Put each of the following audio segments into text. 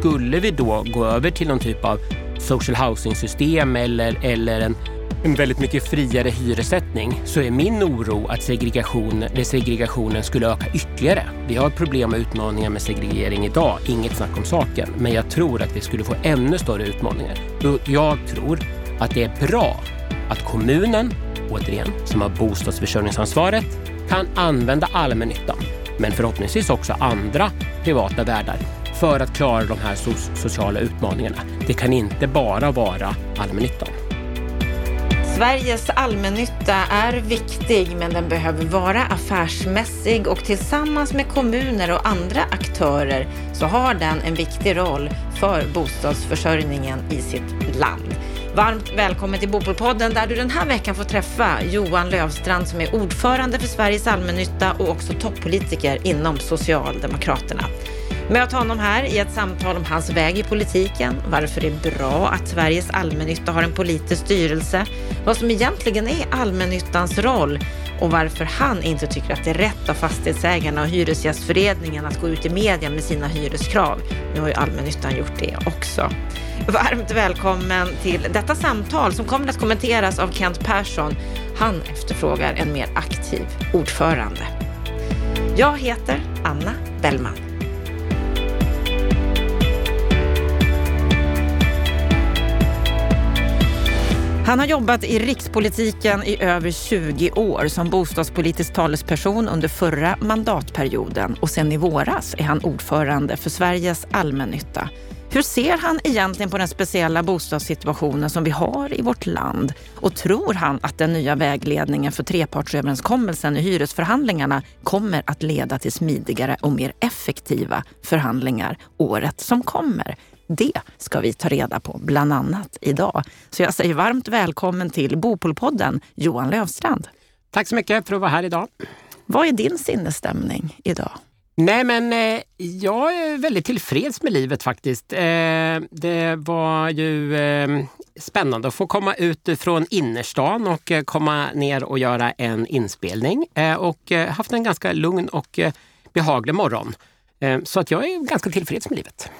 skulle vi då gå över till någon typ av social housing-system eller, eller en, en väldigt mycket friare hyressättning så är min oro att segregation, segregationen skulle öka ytterligare. Vi har problem och utmaningar med segregering idag, inget snack om saken. Men jag tror att vi skulle få ännu större utmaningar. Jag tror att det är bra att kommunen, återigen, som har bostadsförsörjningsansvaret, kan använda allmännyttan, men förhoppningsvis också andra privata värdar för att klara de här sociala utmaningarna. Det kan inte bara vara allmännyttan. Sveriges allmännytta är viktig, men den behöver vara affärsmässig och tillsammans med kommuner och andra aktörer så har den en viktig roll för bostadsförsörjningen i sitt land. Varmt välkommen till Bopolpodden där du den här veckan får träffa Johan Lövstrand som är ordförande för Sveriges allmännytta och också toppolitiker inom Socialdemokraterna. Möt honom här i ett samtal om hans väg i politiken, varför det är bra att Sveriges allmännytta har en politisk styrelse, vad som egentligen är allmännyttans roll och varför han inte tycker att det är rätt av fastighetsägarna och Hyresgästföreningen att gå ut i media med sina hyreskrav. Nu har ju allmännyttan gjort det också. Varmt välkommen till detta samtal som kommer att kommenteras av Kent Persson. Han efterfrågar en mer aktiv ordförande. Jag heter Anna Bellman. Han har jobbat i rikspolitiken i över 20 år som bostadspolitisk talesperson under förra mandatperioden och sen i våras är han ordförande för Sveriges allmännytta. Hur ser han egentligen på den speciella bostadssituationen som vi har i vårt land? Och tror han att den nya vägledningen för trepartsöverenskommelsen i hyresförhandlingarna kommer att leda till smidigare och mer effektiva förhandlingar året som kommer? Det ska vi ta reda på bland annat idag. Så jag säger varmt välkommen till Bopolpodden, Johan Lövstrand. Tack så mycket för att vara här idag. Vad är din sinnesstämning idag? Nej, men eh, jag är väldigt tillfreds med livet faktiskt. Eh, det var ju eh, spännande att få komma ut från innerstan och eh, komma ner och göra en inspelning eh, och eh, haft en ganska lugn och behaglig morgon. så att jag är ganska tillfreds med livet.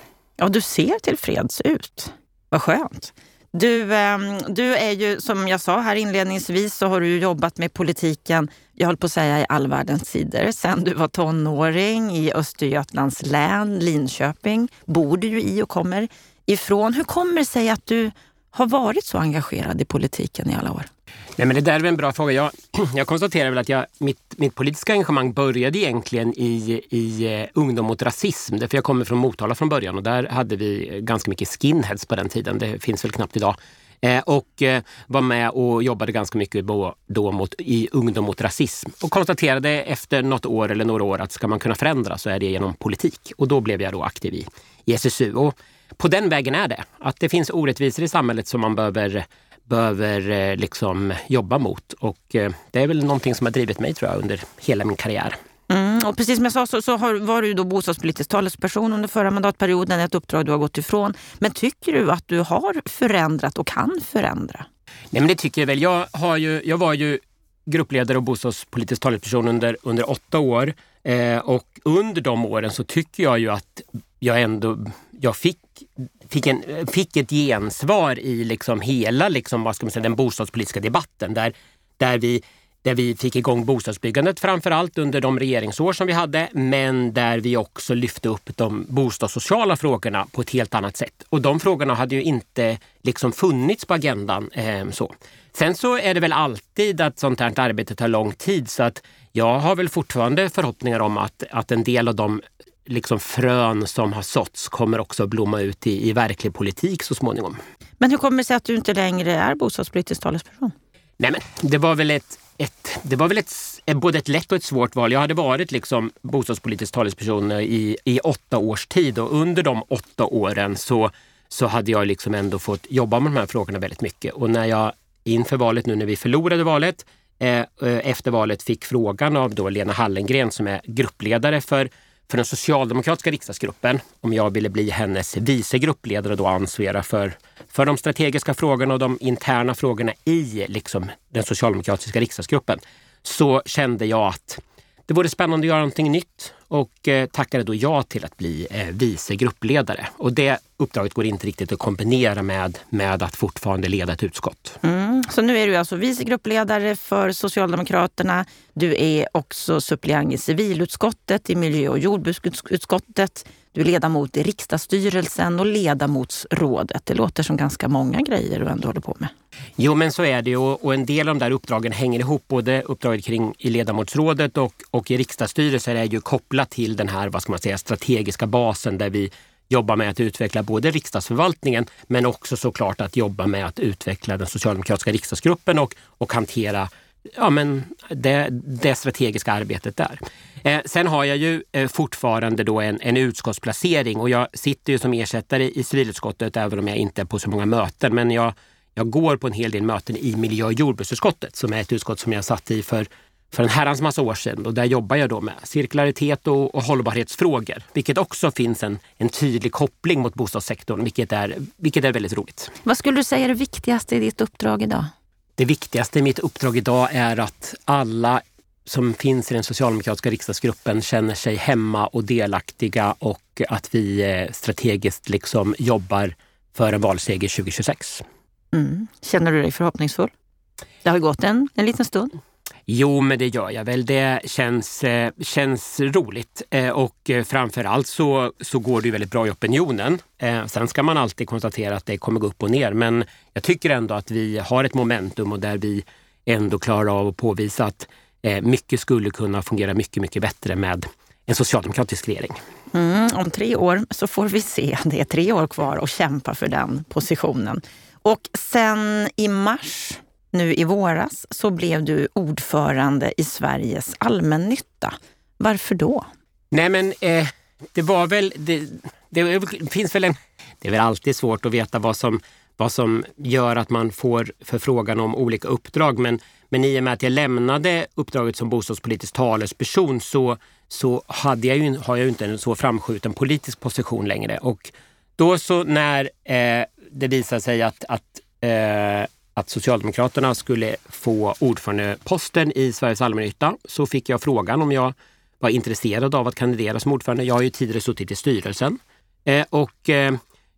Ja, du ser tillfreds ut. Vad skönt. Du, ehm, du är ju, som jag sa här inledningsvis, så har du jobbat med politiken, jag höll på att säga i all världens sidor, sen du var tonåring i Östergötlands län, Linköping, bor du ju i och kommer ifrån. Hur kommer det sig att du har varit så engagerad i politiken i alla år? Nej, men det där är en bra fråga. Jag, jag konstaterar väl att jag, mitt, mitt politiska engagemang började egentligen i, i eh, Ungdom mot rasism. Därför jag kommer från Motala från början och där hade vi eh, ganska mycket skinheads på den tiden. Det finns väl knappt idag. Eh, och eh, var med och jobbade ganska mycket då, då mot, i Ungdom mot rasism. Och konstaterade efter något år eller några år att ska man kunna förändra så är det genom politik. Och då blev jag då aktiv i, i SSU. Och på den vägen är det. Att det finns orättvisor i samhället som man behöver behöver eh, liksom jobba mot. Och eh, det är väl någonting som har drivit mig tror jag under hela min karriär. Mm, och precis som jag sa så, så har, var du då bostadspolitisk talesperson under förra mandatperioden, ett uppdrag du har gått ifrån. Men tycker du att du har förändrat och kan förändra? Nej men det tycker jag väl. Jag, har ju, jag var ju gruppledare och bostadspolitisk talesperson under, under åtta år. Eh, och under de åren så tycker jag ju att jag ändå jag fick, fick, en, fick ett gensvar i liksom hela liksom, vad ska man säga, den bostadspolitiska debatten. Där, där, vi, där vi fick igång bostadsbyggandet framför allt under de regeringsår som vi hade. Men där vi också lyfte upp de bostadssociala frågorna på ett helt annat sätt. Och de frågorna hade ju inte liksom funnits på agendan. Eh, så. Sen så är det väl alltid att sånt här arbete tar lång tid så att jag har väl fortfarande förhoppningar om att, att en del av de liksom frön som har såtts kommer också att blomma ut i, i verklig politik så småningom. Men hur kommer det sig att du inte längre är bostadspolitisk talesperson? Nej men det var väl ett, ett, det var väl ett, både ett lätt och ett svårt val. Jag hade varit liksom bostadspolitisk talesperson i, i åtta års tid och under de åtta åren så, så hade jag liksom ändå fått jobba med de här frågorna väldigt mycket. Och när jag inför valet nu när vi förlorade valet eh, eh efter valet fick frågan av då Lena Hallengren som är gruppledare för för den socialdemokratiska riksdagsgruppen om jag ville bli hennes vice gruppledare och då ansvara för, för de strategiska frågorna och de interna frågorna i liksom, den socialdemokratiska riksdagsgruppen så kände jag att det vore spännande att göra någonting nytt och eh, tackade då ja till att bli eh, vice gruppledare. Och det uppdraget går inte riktigt att kombinera med, med att fortfarande leda ett utskott. Mm. Så nu är du alltså vice gruppledare för Socialdemokraterna. Du är också suppleant i civilutskottet, i miljö och jordbruksutskottet. Du är ledamot i riksdagsstyrelsen och ledamotsrådet. Det låter som ganska många grejer du ändå håller på med. Jo, men så är det och, en del av de där uppdragen hänger ihop. Både uppdraget kring i ledamotsrådet och, och i riksdagsstyrelsen är ju kopplat till den här vad ska man säga, strategiska basen där vi jobba med att utveckla både riksdagsförvaltningen men också såklart att jobba med att utveckla den socialdemokratiska riksdagsgruppen och, och hantera ja, men det, det strategiska arbetet där. Eh, sen har jag ju eh, fortfarande då en, en utskottsplacering och jag sitter ju som ersättare i civilutskottet även om jag inte är på så många möten. Men jag, jag går på en hel del möten i miljö och jordbruksutskottet som är ett utskott som jag satt i för för en herrans massa år sedan och där jobbar jag då med cirkularitet och, och hållbarhetsfrågor. Vilket också finns en, en tydlig koppling mot bostadssektorn, vilket är, vilket är väldigt roligt. Vad skulle du säga är det viktigaste i ditt uppdrag idag? Det viktigaste i mitt uppdrag idag är att alla som finns i den socialdemokratiska riksdagsgruppen känner sig hemma och delaktiga och att vi eh, strategiskt liksom jobbar för en valseger 2026. Mm. Känner du dig förhoppningsfull? Det har gått en, en liten stund. Jo, men det gör jag väl. Det känns, eh, känns roligt eh, och eh, framförallt så, så går det väldigt bra i opinionen. Sen ska man alltid konstatera att det kommer gå upp och ner, men jag tycker ändå att vi har ett momentum och där vi ändå klarar av att påvisa att mycket skulle kunna fungera mycket, mycket bättre med en socialdemokratisk regering. Mm, om tre år så får vi se. Det är tre år kvar att kämpa för den positionen. Och sen i mars nu i våras så blev du ordförande i Sveriges allmännytta. Varför då? Nej men eh, det var väl, det, det, finns väl en, det är väl alltid svårt att veta vad som, vad som gör att man får förfrågan om olika uppdrag. Men, men i och med att jag lämnade uppdraget som bostadspolitisk talesperson så, så hade jag ju, har jag ju inte en så framskjuten politisk position längre. Och då så när eh, det visade sig att, att eh, att Socialdemokraterna skulle få ordförandeposten i Sveriges allmännytta så fick jag frågan om jag var intresserad av att kandidera som ordförande. Jag har ju tidigare suttit i styrelsen eh, och eh,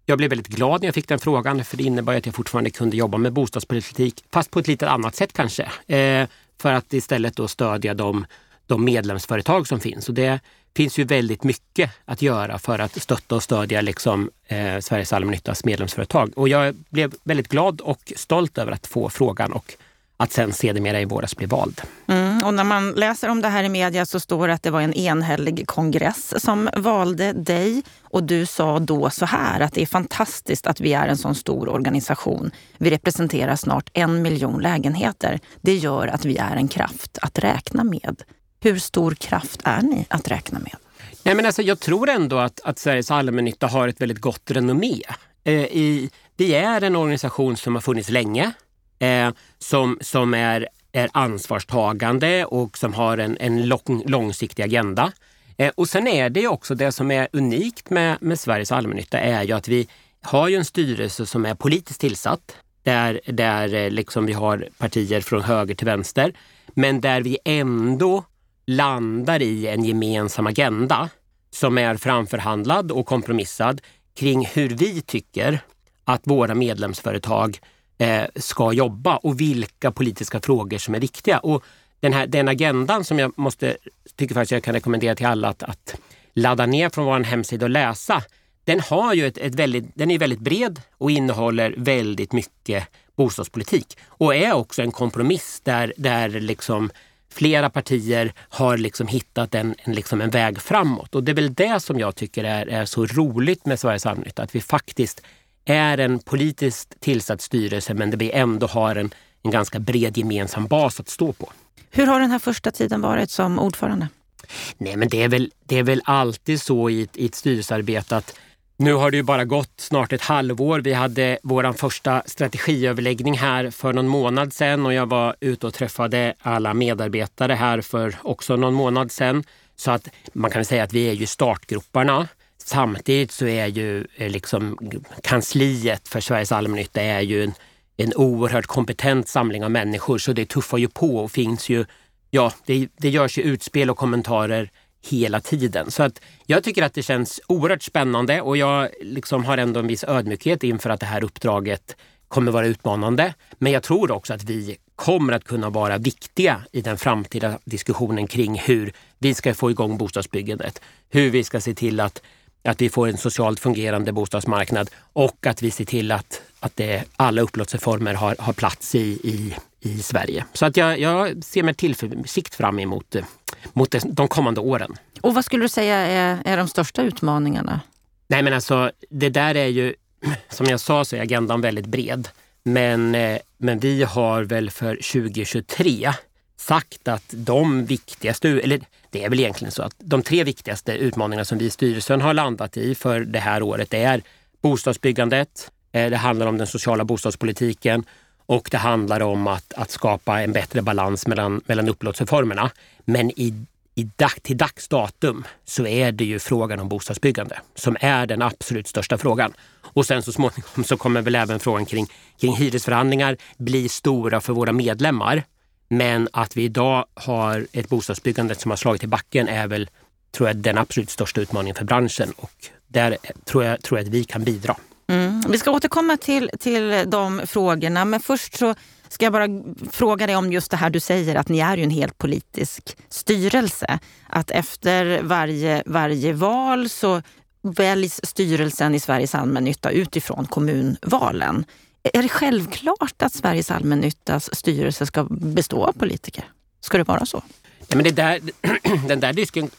jag blev väldigt glad när jag fick den frågan för det innebar att jag fortfarande kunde jobba med bostadspolitik fast på ett lite annat sätt kanske. Eh, för att istället då stödja de, de medlemsföretag som finns. Och det finns ju väldigt mycket att göra för att stötta och stödja liksom, eh, Sveriges allmännyttas medlemsföretag. Och jag blev väldigt glad och stolt över att få frågan och att sen sedermera i våras bli vald. Mm, och när man läser om det här i media så står det att det var en enhällig kongress som valde dig. Och du sa då så här att det är fantastiskt att vi är en sån stor organisation. Vi representerar snart en miljon lägenheter. Det gör att vi är en kraft att räkna med. Hur stor kraft är ni att räkna med? Nej, men alltså, jag tror ändå att, att Sveriges allmännytta har ett väldigt gott renommé. Eh, i, vi är en organisation som har funnits länge, eh, som, som är, är ansvarstagande och som har en, en lång, långsiktig agenda. Eh, och sen är det också det som är unikt med, med Sveriges allmännytta är ju att vi har ju en styrelse som är politiskt tillsatt där, där eh, liksom vi har partier från höger till vänster. Men där vi ändå landar i en gemensam agenda som är framförhandlad och kompromissad kring hur vi tycker att våra medlemsföretag eh, ska jobba och vilka politiska frågor som är viktiga. Och den, här, den agendan som jag måste, tycker faktiskt jag kan rekommendera till alla att, att ladda ner från vår hemsida och läsa. Den, har ju ett, ett väldigt, den är väldigt bred och innehåller väldigt mycket bostadspolitik och är också en kompromiss där, där liksom flera partier har liksom hittat en, en, liksom en väg framåt. Och det är väl det som jag tycker är, är så roligt med Sveriges allmännytta, att vi faktiskt är en politiskt tillsatt styrelse men där vi ändå har en, en ganska bred gemensam bas att stå på. Hur har den här första tiden varit som ordförande? Nej, men det är väl, det är väl alltid så i ett, i ett styrelsearbete att nu har det ju bara gått snart ett halvår. Vi hade vår första strategiöverläggning här för någon månad sedan och jag var ute och träffade alla medarbetare här för också någon månad sedan. Så att man kan säga att vi är ju startgroparna. Samtidigt så är ju eh, liksom kansliet för Sveriges allmännytta är ju en, en oerhört kompetent samling av människor så det tuffar ju på och finns ju, ja det, det görs ju utspel och kommentarer hela tiden. Så att jag tycker att det känns oerhört spännande och jag liksom har ändå en viss ödmjukhet inför att det här uppdraget kommer vara utmanande. Men jag tror också att vi kommer att kunna vara viktiga i den framtida diskussionen kring hur vi ska få igång bostadsbyggandet. Hur vi ska se till att, att vi får en socialt fungerande bostadsmarknad och att vi ser till att, att det, alla upplåtelseformer har, har plats i, i, i Sverige. Så att jag, jag ser med tillförsikt fram emot mot de kommande åren. Och vad skulle du säga är, är de största utmaningarna? Nej men alltså det där är ju, som jag sa så är agendan väldigt bred. Men, eh, men vi har väl för 2023 sagt att de viktigaste, eller det är väl egentligen så att de tre viktigaste utmaningarna som vi i styrelsen har landat i för det här året är bostadsbyggandet, eh, det handlar om den sociala bostadspolitiken och det handlar om att, att skapa en bättre balans mellan, mellan upplåtelseformerna. Men i, i dag, till dags datum så är det ju frågan om bostadsbyggande som är den absolut största frågan. Och sen så småningom så kommer väl även frågan kring, kring hyresförhandlingar bli stora för våra medlemmar. Men att vi idag har ett bostadsbyggande som har slagit i backen är väl, tror jag, den absolut största utmaningen för branschen och där tror jag, tror jag att vi kan bidra. Mm. Vi ska återkomma till, till de frågorna, men först så ska jag bara fråga dig om just det här du säger att ni är ju en helt politisk styrelse. Att efter varje, varje val så väljs styrelsen i Sveriges allmännytta utifrån kommunvalen. Är det självklart att Sveriges allmännyttas styrelse ska bestå av politiker? Ska det vara så? Ja, men det där, den där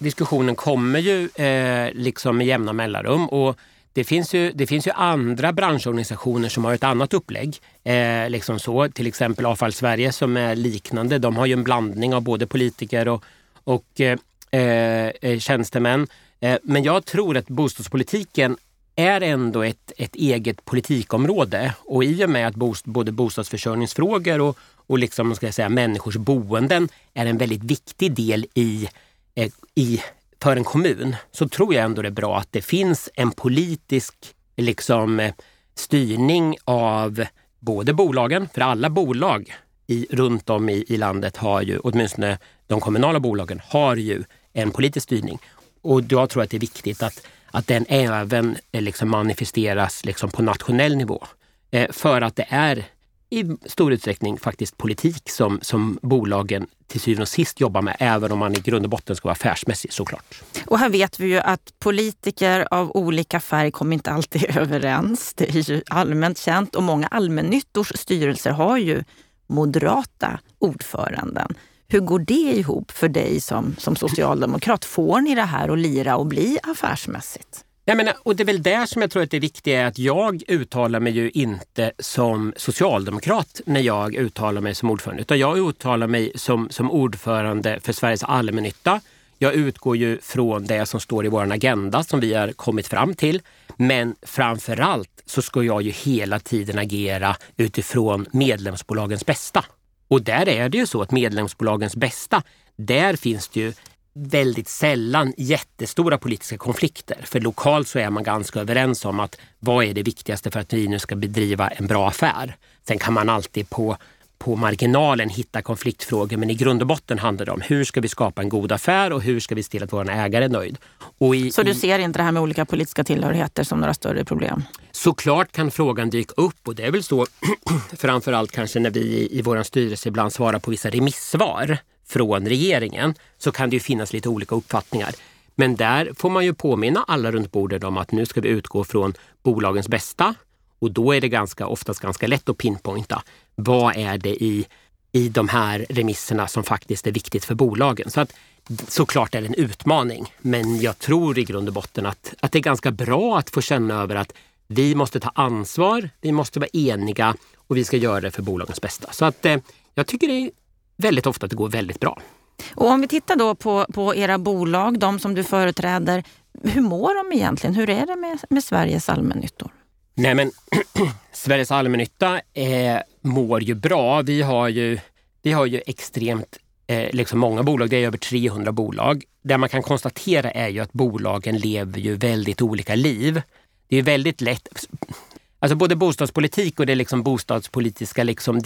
diskussionen kommer ju eh, liksom med jämna mellanrum. Och det finns, ju, det finns ju andra branschorganisationer som har ett annat upplägg. Eh, liksom så. Till exempel Avfall Sverige som är liknande. De har ju en blandning av både politiker och, och eh, eh, eh tjänstemän. Eh, men jag tror att bostadspolitiken är ändå ett, ett eget politikområde och i och med att bost, både bostadsförsörjningsfrågor och, och liksom, ska jag säga, människors boenden är en väldigt viktig del i, eh, i för en kommun så tror jag ändå det är bra att det finns en politisk liksom, eh, styrning av både bolagen, för alla bolag i, runt om i, i landet har ju, åtminstone de kommunala bolagen, har ju en politisk styrning. Och jag tror att det är viktigt att, att den även eh, liksom manifesteras liksom på nationell nivå. Eh, för att det är i stor utsträckning faktiskt politik som, som bolagen till syvende och sist jobbar med, även om man i grund och botten ska vara affärsmässig såklart. Och här vet vi ju att politiker av olika färg kommer inte alltid överens. Det är ju allmänt känt och många allmännyttors styrelser har ju moderata ordföranden. Hur går det ihop för dig som, som socialdemokrat? Får ni det här att lira och bli affärsmässigt? Jag menar, och det är väl där som jag tror att det viktiga är att jag uttalar mig ju inte som socialdemokrat när jag uttalar mig som ordförande. Utan jag uttalar mig som, som ordförande för Sveriges allmännytta. Jag utgår ju från det som står i vår agenda som vi har kommit fram till. Men framförallt så ska jag ju hela tiden agera utifrån medlemsbolagens bästa. Och där är det ju så att medlemsbolagens bästa, där finns det ju väldigt sällan jättestora politiska konflikter. För lokalt så är man ganska överens om att vad är det viktigaste för att vi nu ska bedriva en bra affär. Sen kan man alltid på, på marginalen hitta konfliktfrågor men i grund och botten handlar det om hur ska vi skapa en god affär och hur ska vi se till att vår ägare är nöjd. I, så du ser inte det här med olika politiska tillhörigheter som några större problem? Såklart kan frågan dyka upp och det är väl så framförallt kanske när vi i, i vår styrelse ibland svarar på vissa remissvar från regeringen så kan det ju finnas lite olika uppfattningar. Men där får man ju påminna alla runt bordet om att nu ska vi utgå från bolagens bästa och då är det ganska, oftast ganska lätt att pinpointa vad är det i, i de här remisserna som faktiskt är viktigt för bolagen. Så att såklart är det en utmaning, men jag tror i grund och botten att, att det är ganska bra att få känna över att vi måste ta ansvar, vi måste vara eniga och vi ska göra det för bolagens bästa. Så att eh, jag tycker det är väldigt ofta att det går väldigt bra. Och om vi tittar då på, på era bolag, de som du företräder. Hur mår de egentligen? Hur är det med, med Sveriges allmännyttor? Nej men Sveriges allmännytta eh, mår ju bra. Vi har ju, vi har ju extremt eh, liksom många bolag, det är över 300 bolag. Det man kan konstatera är ju att bolagen lever ju väldigt olika liv. Det är väldigt lätt, Alltså både bostadspolitik och det liksom bostadspolitiska liksom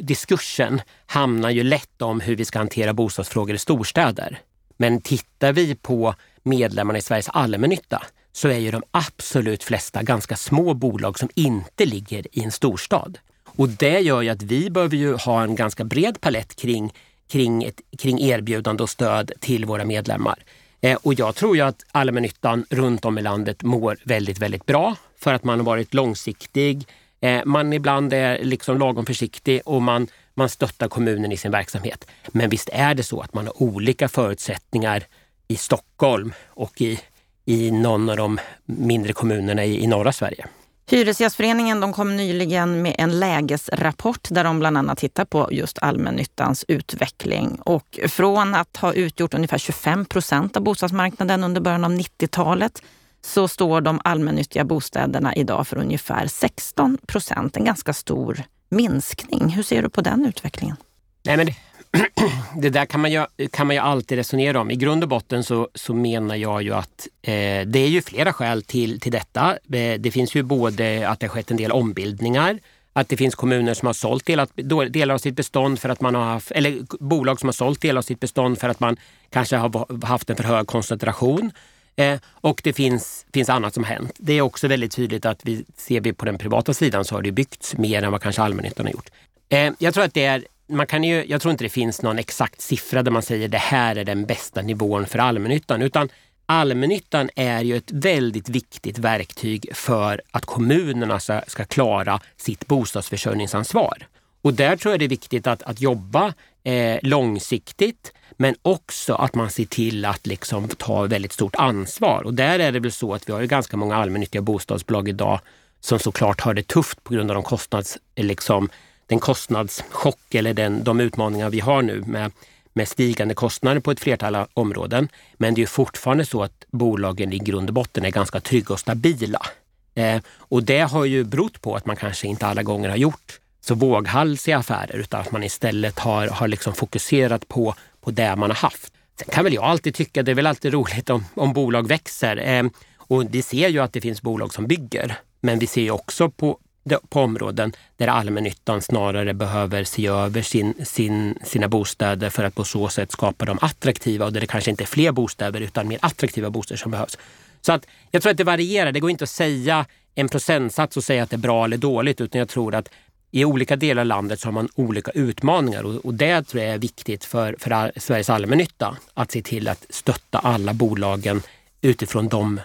diskursen hamnar ju lätt om hur vi ska hantera bostadsfrågor i storstäder. Men tittar vi på medlemmarna i Sveriges allmännytta så är ju de absolut flesta ganska små bolag som inte ligger i en storstad. Och det gör ju att vi behöver ju ha en ganska bred palett kring, kring, ett, kring erbjudande och stöd till våra medlemmar. Eh, och jag tror ju att allmännyttan runt om i landet mår väldigt, väldigt bra för att man har varit långsiktig. Eh, man ibland är liksom lagom försiktig och man, man stöttar kommunen i sin verksamhet. Men visst är det så att man har olika förutsättningar i Stockholm och i, i någon av de mindre kommunerna i, i norra Sverige. Hyresgästföreningen de kom nyligen med en lägesrapport där de bland annat tittar på just allmännyttans utveckling. Och från att ha utgjort ungefär 25 procent av bostadsmarknaden under början av 90-talet så står de allmännyttiga bostäderna idag för ungefär 16 procent. En ganska stor minskning. Hur ser du på den utvecklingen? Nej, men det, där kan man, ju, kan man ju alltid resonera om. I grund och botten så, så menar jag ju att eh, det är ju flera skäl till, till detta. Eh, det finns ju både att det har skett en del ombildningar, att det finns kommuner som har sålt delar, delar av sitt bestånd för att man har haft, eller bolag som har sålt delar av sitt bestånd för att man kanske har haft en för hög koncentration. Eh, och det finns, finns annat som har hänt. Det är också väldigt tydligt att vi ser vi på den privata sidan så har det byggts mer än vad kanske allmännyttan har gjort. Eh, jag tror att det är man kan ju, jag tror inte det finns någon exakt siffra där man säger det här är den bästa nivån för allmännyttan. Utan allmännyttan är ju ett väldigt viktigt verktyg för att kommunerna ska, ska klara sitt bostadsförsörjningsansvar. Och där tror jag det är viktigt att, att jobba eh, långsiktigt men också att man ser till att liksom ta väldigt stort ansvar. Och där är det väl så att vi har ganska många allmännyttiga bostadsbolag idag som såklart har det tufft på grund av de kostnads, eh, liksom, den kostnadschock eller den, de utmaningar vi har nu med, med stigande kostnader på ett flertal områden. Men det är fortfarande så att bolagen i grund och botten är ganska trygga och stabila. Eh, och det har ju berott på att man kanske inte alla gånger har gjort så våghalsiga affärer utan att man istället har, har liksom fokuserat på, på det man har haft. Sen kan väl jag alltid tycka, det är väl alltid roligt om, om bolag växer. Eh, och vi ser ju att det finns bolag som bygger. Men vi ser ju också på, på områden där allmännyttan snarare behöver se över sin, sin, sina bostäder för att på så sätt skapa dem attraktiva och där det kanske inte är fler bostäder utan mer attraktiva bostäder som behövs. Så att jag tror att det varierar. Det går inte att säga en procentsats och säga att det är bra eller dåligt utan jag tror att i olika delar av landet så har man olika utmaningar och, och det tror jag är viktigt för, för Sveriges allmännytta. Att se till att stötta alla bolagen utifrån de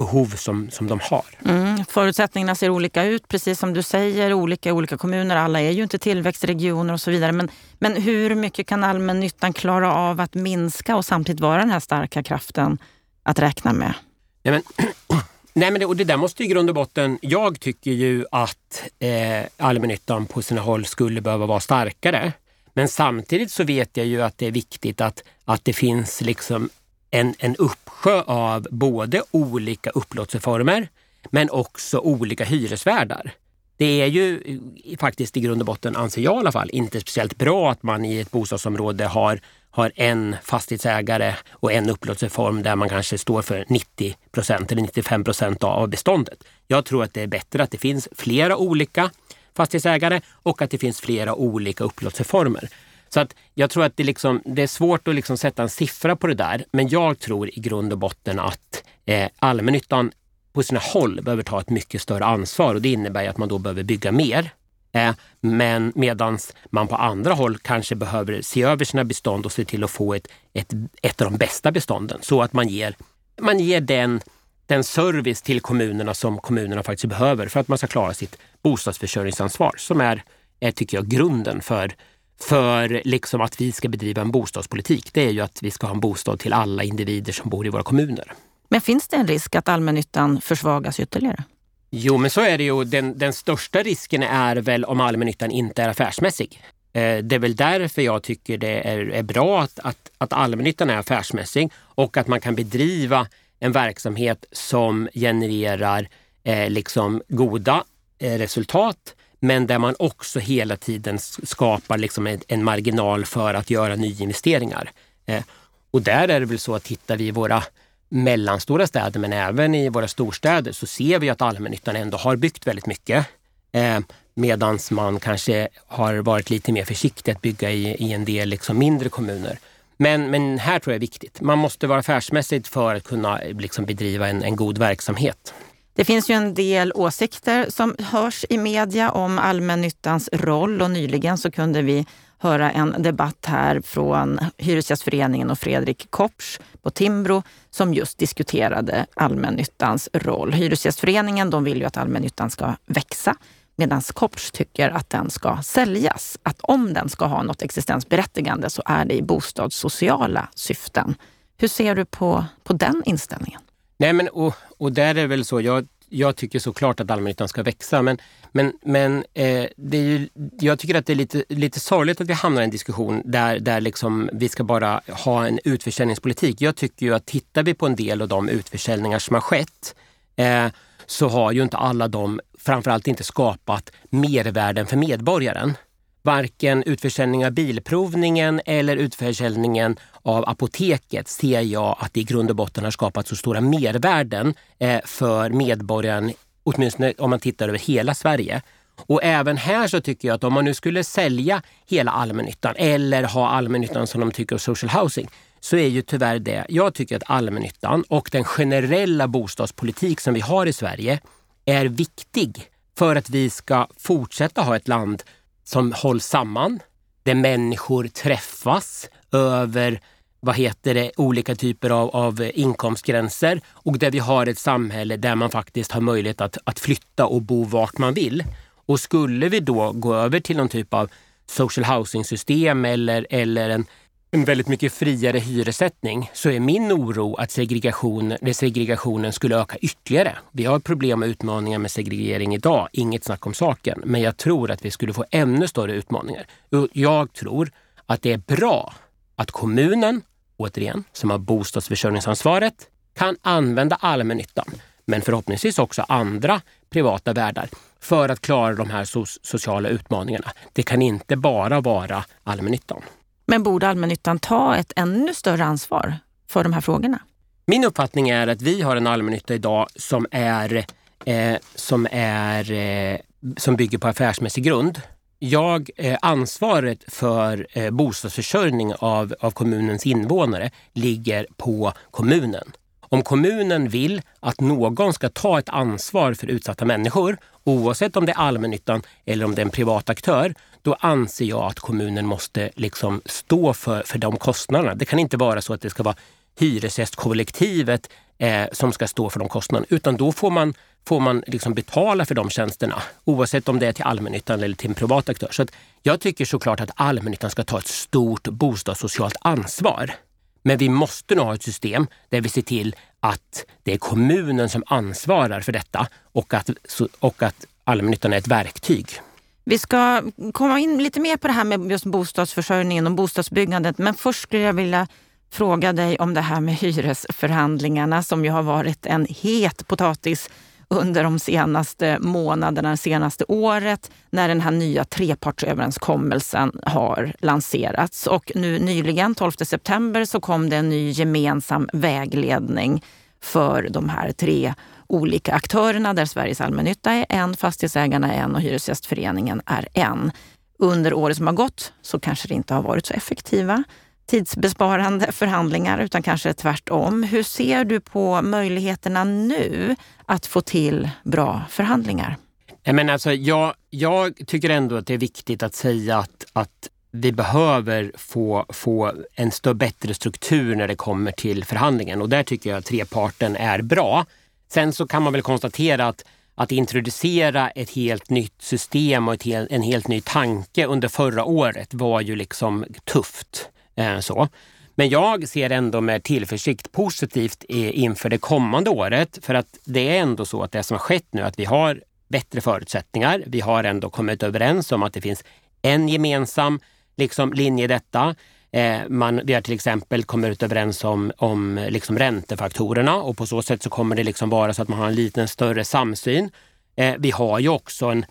behov som, som de har. Mm, förutsättningarna ser olika ut, precis som du säger, olika i olika kommuner. Alla är ju inte tillväxtregioner och så vidare. Men, men hur mycket kan allmännyttan klara av att minska och samtidigt vara den här starka kraften att räkna med? Ja, men, nej, men det, och det där måste i grund och botten... Jag tycker ju att eh, allmännyttan på sina håll skulle behöva vara starkare. Men samtidigt så vet jag ju att det är viktigt att, att det finns liksom en, en uppsjö av både olika upplåtelseformer men också olika hyresvärdar. Det är ju eh, faktiskt i grund och botten, anser jag i alla fall, inte speciellt bra att man i ett bostadsområde har, har en fastighetsägare och en upplåtelseform där man kanske står för 90 procent eller 95 procent av beståndet. Jag tror att det är bättre att det finns flera olika fastighetsägare och att det finns flera olika upplåtelseformer. Så att jag tror att det, liksom, det är svårt att liksom sätta en siffra på det där. Men jag tror i grund och botten att eh, allmännyttan på sina håll behöver ta ett mycket större ansvar och det innebär att man då behöver bygga mer. Eh, men medan man på andra håll kanske behöver se över sina bestånd och se till att få ett, ett, ett av de bästa bestånden så att man ger, man ger den, den service till kommunerna som kommunerna faktiskt behöver för att man ska klara sitt bostadsförsörjningsansvar som är, är tycker jag, grunden för för liksom att vi ska bedriva en bostadspolitik, det är ju att vi ska ha en bostad till alla individer som bor i våra kommuner. Men finns det en risk att allmännyttan försvagas ytterligare? Jo, men så är det ju. Den, den största risken är väl om allmännyttan inte är affärsmässig. Eh, det är väl därför jag tycker det är, är bra att, att, att allmännyttan är affärsmässig och att man kan bedriva en verksamhet som genererar eh, liksom goda eh, resultat men där man också hela tiden skapar liksom en, en marginal för att göra nyinvesteringar. Eh, och där är det väl så att tittar vi i våra mellanstora städer men även i våra storstäder så ser vi att allmännyttan ändå har byggt väldigt mycket. Eh, Medan man kanske har varit lite mer försiktig att bygga i, i en del liksom mindre kommuner. Men, men här tror jag är viktigt. Man måste vara affärsmässigt för att kunna eh, liksom bedriva en, en god verksamhet. Det finns ju en del åsikter som hörs i media om allmännyttans roll och nyligen så kunde vi höra en debatt här från Hyresgästföreningen och Fredrik Kopsch på Timbro som just diskuterade allmännyttans roll. Hyresgästföreningen de vill ju att allmännyttan ska växa medan Kopsch tycker att den ska säljas. Att om den ska ha något existensberättigande så är det i bostadssociala syften. Hur ser du på, på den inställningen? Nej, men och, och där är det väl så. Jag, jag tycker såklart att allmännyttan ska växa, men, men, men eh, det är ju, jag tycker att det är lite, lite sorgligt att vi hamnar i en diskussion där, där liksom vi ska bara ha en utförsäljningspolitik. Jag tycker ju att tittar vi på en del av de utförsäljningar som har skett eh, så har ju inte alla de, framförallt inte skapat mervärden för medborgaren varken utförsäljning av bilprovningen eller utförsäljningen av apoteket ser jag att det i grund och botten har skapat så stora mervärden eh, för medborgaren, åtminstone om man tittar över hela Sverige. Och även här så tycker jag att om man nu skulle sälja hela allmännyttan eller ha allmännyttan som de tycker om social housing så är ju tyvärr det. Jag tycker att allmännyttan och den generella bostadspolitik som vi har i Sverige är viktig för att vi ska fortsätta ha ett land som hålls samman, där människor träffas över vad heter det, olika typer av, av inkomstgränser och där vi har ett samhälle där man faktiskt har möjlighet att, att flytta och bo vart man vill. Och skulle vi då gå över till någon typ av social housing-system eller, eller en, en väldigt mycket friare hyressättning så är min oro att segregation, segregationen skulle öka ytterligare. Vi har problem och utmaningar med segregering idag, inget snack om saken. Men jag tror att vi skulle få ännu större utmaningar. Jag tror att det är bra att kommunen, återigen, som har bostadsförsörjningsansvaret, kan använda allmännyttan, men förhoppningsvis också andra privata värdar för att klara de här sociala utmaningarna. Det kan inte bara vara allmännyttan. Men borde allmännyttan ta ett ännu större ansvar för de här frågorna? Min uppfattning är att vi har en allmännytta idag som, är, eh, som, är, eh, som bygger på affärsmässig grund. Jag, eh, ansvaret för eh, bostadsförsörjning av, av kommunens invånare ligger på kommunen. Om kommunen vill att någon ska ta ett ansvar för utsatta människor, oavsett om det är allmännyttan eller om det är en privat aktör, då anser jag att kommunen måste liksom stå för, för de kostnaderna. Det kan inte vara så att det ska vara hyresgästkollektivet eh, som ska stå för de kostnaderna, utan då får man, får man liksom betala för de tjänsterna oavsett om det är till allmännyttan eller till en privat aktör. Så jag tycker såklart att allmännyttan ska ta ett stort bostadssocialt ansvar. Men vi måste nog ha ett system där vi ser till att det är kommunen som ansvarar för detta och att, och att allmännyttan är ett verktyg. Vi ska komma in lite mer på det här med just bostadsförsörjningen och bostadsbyggandet. Men först skulle jag vilja fråga dig om det här med hyresförhandlingarna som ju har varit en het potatis under de senaste månaderna, det senaste året när den här nya trepartsöverenskommelsen har lanserats. Och nu nyligen, 12 september, så kom det en ny gemensam vägledning för de här tre olika aktörerna där Sveriges allmännytta är en, Fastighetsägarna är en och Hyresgästföreningen är en. Under året som har gått så kanske det inte har varit så effektiva tidsbesparande förhandlingar utan kanske tvärtom. Hur ser du på möjligheterna nu att få till bra förhandlingar? Men alltså, jag, jag tycker ändå att det är viktigt att säga att, att vi behöver få, få en stö, bättre struktur när det kommer till förhandlingen och där tycker jag att treparten är bra. Sen så kan man väl konstatera att att introducera ett helt nytt system och ett en helt ny tanke under förra året var ju liksom tufft. Eh, så. Men jag ser ändå med tillförsikt positivt inför det kommande året. För att det är ändå så att det som har skett nu, att vi har bättre förutsättningar. Vi har ändå kommit överens om att det finns en gemensam liksom, linje i detta. Eh, man, vi har till exempel kommit överens om, om liksom räntefaktorerna och på så sätt så kommer det liksom vara så att man har en liten större samsyn. Eh, vi har ju också en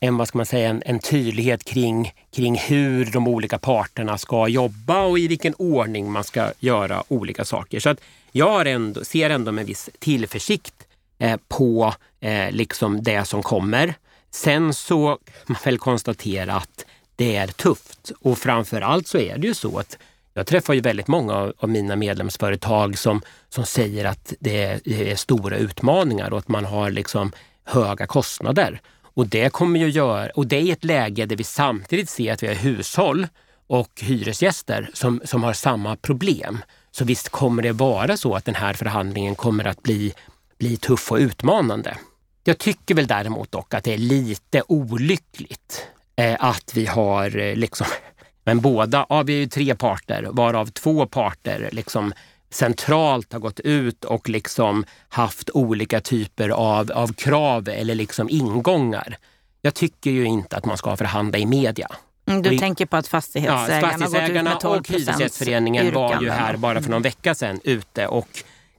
en, vad ska man säga, en, en, tydlighet kring, kring hur de olika parterna ska jobba och i vilken ordning man ska göra olika saker. Så att jag ändå, ser ändå med viss tillförsikt eh, på eh, liksom det som kommer. Sen så kan man väl konstatera att det är tufft och framför allt så är det ju så att Jag träffar ju väldigt många av, av mina medlemsföretag som, som säger att det är, det är, stora utmaningar och att man har liksom höga kostnader. Och det kommer ju göra, och det är i ett läge där vi samtidigt ser att vi har hushåll och hyresgäster som, som har samma problem. Så visst kommer det vara så att den här förhandlingen kommer att bli, bli tuff och utmanande. Jag tycker väl däremot dock att det är lite olyckligt eh, att vi har eh, liksom, men båda, ja vi är ju tre parter varav två parter liksom centralt har gått ut och liksom haft olika typer av, av krav eller liksom ingångar. Jag tycker ju inte att man ska förhandla i media. Mm, du tänker på att fastighetsägarna, ja, fastighetsägarna har gått ut med och Hyresgästföreningen var ju här bara för någon vecka sedan ute och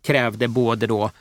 krävde både då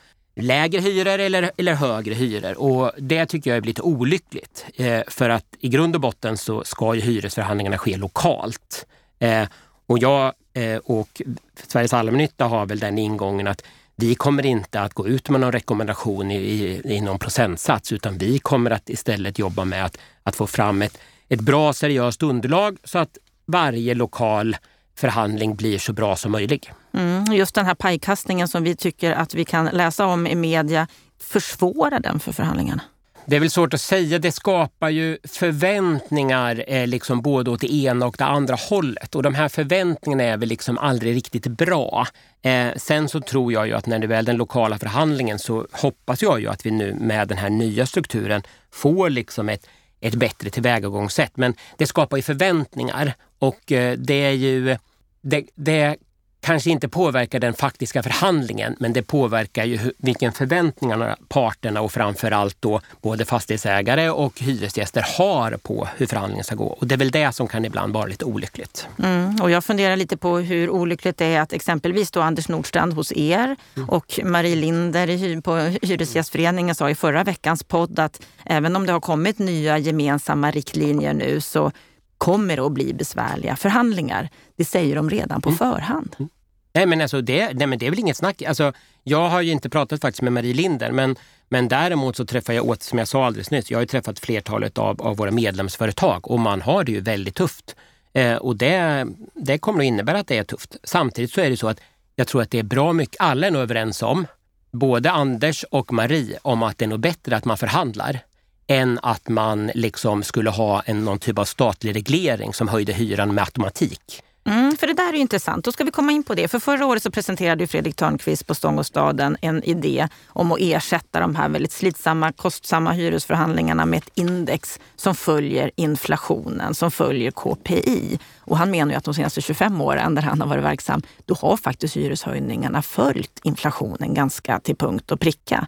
lägre hyror eller, eller högre hyror. Och det tycker jag är lite olyckligt. Eh, för att i grund och botten så ska ju hyresförhandlingarna ske lokalt. Eh, och jag eh, och Sveriges allmännytta har väl den ingången att vi kommer inte att gå ut med någon rekommendation i, i, i någon procentsats utan vi kommer att istället jobba med att, att få fram ett, ett bra seriöst underlag så att varje lokal förhandling blir så bra som möjlig. Mm, just den här pajkastningen som vi tycker att vi kan läsa om i media, försvårar den för förhandlingarna? Det är väl svårt att säga. Det skapar ju förväntningar eh, liksom både åt det ena och det andra hållet. Och de här förväntningarna är väl liksom aldrig riktigt bra. Eh, sen så tror jag ju att när det väl den lokala förhandlingen så hoppas jag ju att vi nu med den här nya strukturen får liksom ett, ett bättre tillvägagångssätt. Men det skapar ju förväntningar och eh, det är ju det, det kanske inte påverkar den faktiska förhandlingen men det påverkar ju vilken förväntningarna parterna och framförallt då både fastighetsägare och hyresgäster har på hur förhandlingen ska gå. Och det är väl det som kan ibland vara lite olyckligt. Mm, och jag funderar lite på hur olyckligt det är att exempelvis då Anders Nordstrand hos er mm. och Marie Linder på Hyresgästföreningen sa i förra veckans podd att även om det har kommit nya gemensamma riktlinjer nu så kommer att bli besvärliga förhandlingar. Det säger de redan på mm. förhand. Mm. Nej men, alltså det, nej men det är väl inget snack. Alltså, jag har ju inte pratat faktiskt med Marie Linder men, men däremot så träffar jag åt, som jag sa alldeles nyss, jag har träffat flertalet av, av våra medlemsföretag och man har det ju väldigt tufft. Eh, och det, det kommer att innebära att det är tufft. Samtidigt så är det så att jag tror att det är bra mycket, alla är nog överens om, både Anders och Marie, om att det är nog bättre att man förhandlar än att man liksom skulle ha en, någon typ av statlig reglering som höjde hyran med automatik. Mm, för det där är intressant. Då ska vi komma in på det. För förra året så presenterade Fredrik Törnqvist på Stångåstaden en idé om att ersätta de här väldigt slitsamma, kostsamma hyresförhandlingarna med ett index som följer inflationen, som följer KPI. Och han menar ju att de senaste 25 åren där han har varit verksam, då har faktiskt hyreshöjningarna följt inflationen ganska till punkt och pricka.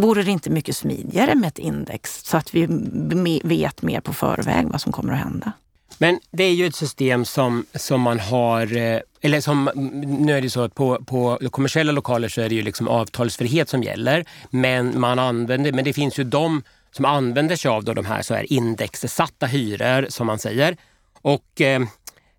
Vore det inte mycket smidigare med ett index så att vi vet mer på förväg vad som kommer att hända? Men det är ju ett system som, som man har, eh, eller som, nu är det så att på, på kommersiella lokaler så är det ju liksom avtalsfrihet som gäller. Men, man använder, men det finns ju de som använder sig av då de här så här indexsatta hyror som man säger. Och eh,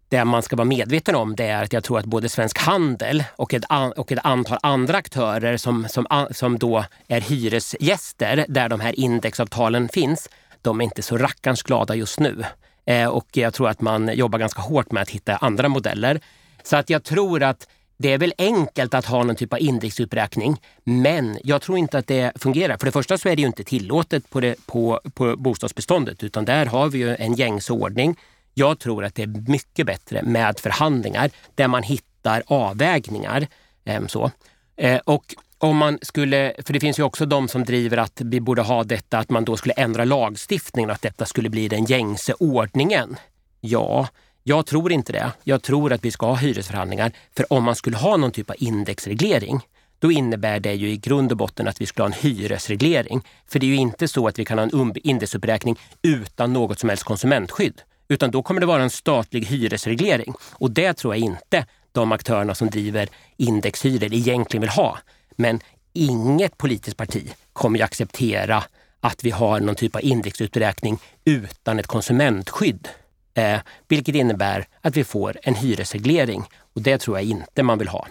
det man ska vara medveten om det är att jag tror att både Svensk Handel och ett, och ett antal andra aktörer som, som, som då är hyresgäster där de här indexavtalen finns, de är inte så rackarns glada just nu. Eh, och jag tror att man jobbar ganska hårt med att hitta andra modeller. Så att jag tror att det är väl enkelt att ha någon typ av indexuppräkning, men jag tror inte att det fungerar. För det första så är det ju inte tillåtet på, det, på, på bostadsbeståndet, utan där har vi ju en gängsordning. Jag tror att det är mycket bättre med förhandlingar där man hittar avvägningar. Ehm, så. Eh, och om man skulle, för det finns ju också de som driver att vi borde ha detta, att man då skulle ändra lagstiftningen och att detta skulle bli den gängse ordningen. Ja, jag tror inte det. Jag tror att vi ska ha hyresförhandlingar. För om man skulle ha någon typ av indexreglering, då innebär det ju i grund och botten att vi skulle ha en hyresreglering. För det är ju inte så att vi kan ha en indexuppräkning utan något som helst konsumentskydd. Utan då kommer det vara en statlig hyresreglering. Och det tror jag inte de aktörerna som driver indexhyror egentligen vill ha. Men inget politiskt parti kommer ju acceptera att vi har någon typ av indexuträkning utan ett konsumentskydd. Eh, vilket innebär att vi får en hyresreglering och det tror jag inte man vill ha.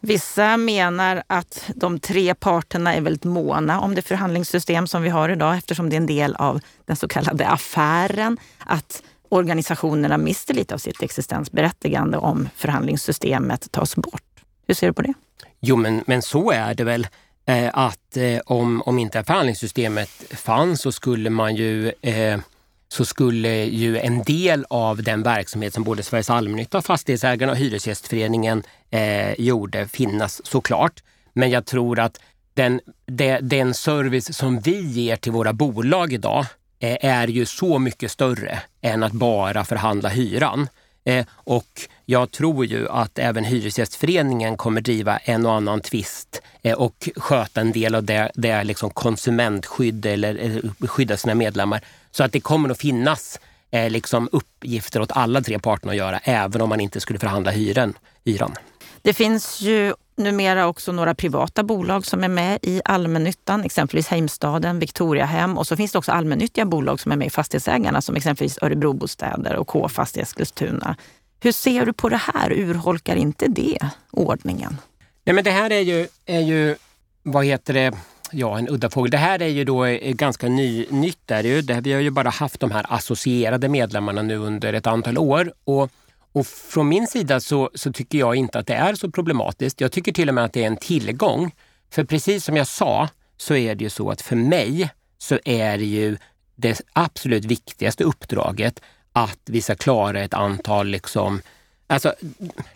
Vissa menar att de tre parterna är väldigt måna om det förhandlingssystem som vi har idag eftersom det är en del av den så kallade affären. Att organisationerna mister lite av sitt existensberättigande om förhandlingssystemet tas bort. Hur ser du på det? Jo, men, men så är det väl. Eh, att eh, om, om inte förhandlingssystemet fanns så skulle man ju eh, så skulle ju en del av den verksamhet som både Sveriges allmännytta, Fastighetsägarna och Hyresgästföreningen eh, gjorde finnas såklart. Men jag tror att den, de, den service som vi ger till våra bolag idag eh, är ju så mycket större än att bara förhandla hyran. Eh, och jag tror ju att även Hyresgästföreningen kommer driva en och annan tvist eh, och sköta en del av det, det liksom konsumentskydd eller eh, skydda sina medlemmar. Så att det kommer att finnas eh, liksom uppgifter åt alla tre parterna att göra även om man inte skulle förhandla hyran. hyran. Det finns ju numera också några privata bolag som är med i allmännyttan, exempelvis Heimstaden, Victoriahem och så finns det också allmännyttiga bolag som är med i Fastighetsägarna som exempelvis Örebrobostäder och K-fastighet Eskilstuna. Hur ser du på det här? Urholkar inte det ordningen? Nej, men det här är ju, är ju vad heter det, ja en udda fågel. Det här är ju då eh, ganska ny, nytt. Är det här, Vi har ju bara haft de här associerade medlemmarna nu under ett antal år. Och och från min sida så, så, tycker jag inte att det är så problematiskt. Jag tycker till och med att det är en tillgång. För precis som jag sa så är det ju så att för mig så är det ju det absolut viktigaste uppdraget att vi ska klara ett antal liksom... Alltså,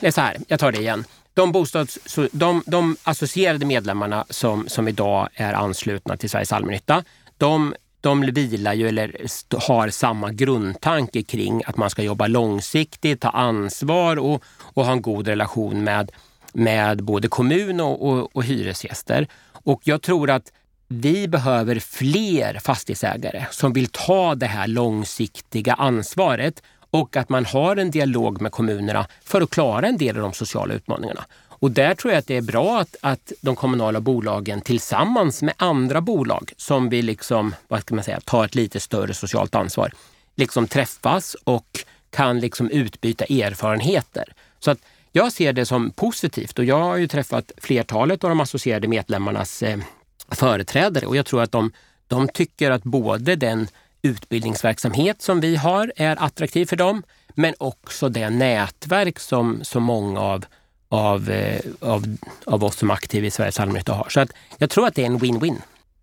det är så här, jag tar det igen. De, bostads, de, de associerade medlemmarna som, som idag är anslutna till Sveriges allmännytta, de de vilar ju eller har samma grundtanke kring att man ska jobba långsiktigt, ta ansvar och, och ha en god relation med, med både kommun och, och, och hyresgäster. Och jag tror att vi behöver fler fastighetsägare som vill ta det här långsiktiga ansvaret och att man har en dialog med kommunerna för att klara en del av de sociala utmaningarna. Och där tror jag att det är bra att, att de kommunala bolagen tillsammans med andra bolag som vill liksom, vad ska man säga, ta ett lite större socialt ansvar, liksom träffas och kan liksom utbyta erfarenheter. Så att jag ser det som positivt och jag har ju träffat flertalet av de associerade medlemmarnas eh, företrädare och jag tror att de, de tycker att både den utbildningsverksamhet som vi har är attraktiv för dem, men också det nätverk som så många av av, eh, av, av oss som är aktiva i Sveriges allmännytta har. Så att jag tror att det är en win-win.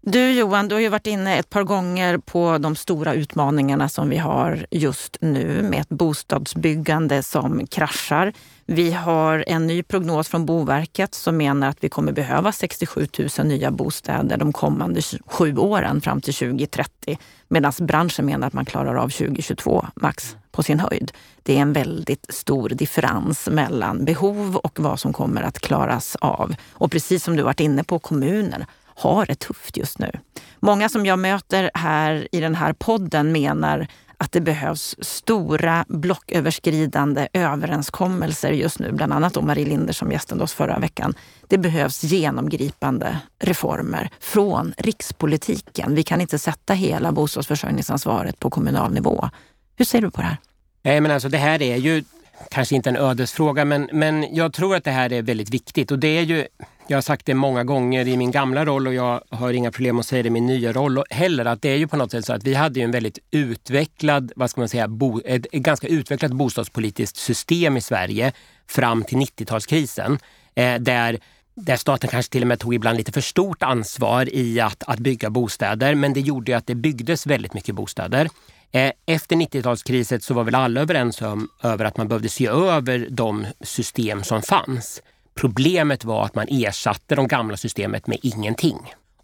Du Johan, du har ju varit inne ett par gånger på de stora utmaningarna som vi har just nu med ett bostadsbyggande som kraschar. Vi har en ny prognos från Boverket som menar att vi kommer behöva 67 000 nya bostäder de kommande sju åren fram till 2030. Medan branschen menar att man klarar av 2022 max på sin höjd. Det är en väldigt stor differens mellan behov och vad som kommer att klaras av. Och precis som du varit inne på, kommuner har det tufft just nu. Många som jag möter här i den här podden menar att det behövs stora blocköverskridande överenskommelser just nu. Bland annat då Marie Linder som gästade oss förra veckan. Det behövs genomgripande reformer från rikspolitiken. Vi kan inte sätta hela bostadsförsörjningsansvaret på kommunal nivå. Hur ser du på det här? Nej, men alltså det här är ju kanske inte en ödesfråga, men, men jag tror att det här är väldigt viktigt. Och det är ju, jag har sagt det många gånger i min gamla roll och jag har inga problem att säga det i min nya roll heller, att det är ju på något sätt så att vi hade en väldigt utvecklad, vad ska man säga, bo, ett, ett ganska utvecklat bostadspolitiskt system i Sverige fram till 90-talskrisen. Eh, där där staten kanske till och med tog ibland lite för stort ansvar i att, att bygga bostäder, men det gjorde att det byggdes väldigt mycket bostäder. Eh, efter 90-talskrisen så var väl alla överens om över att man behövde se över de system som fanns. Problemet var att man ersatte de gamla systemet med ingenting.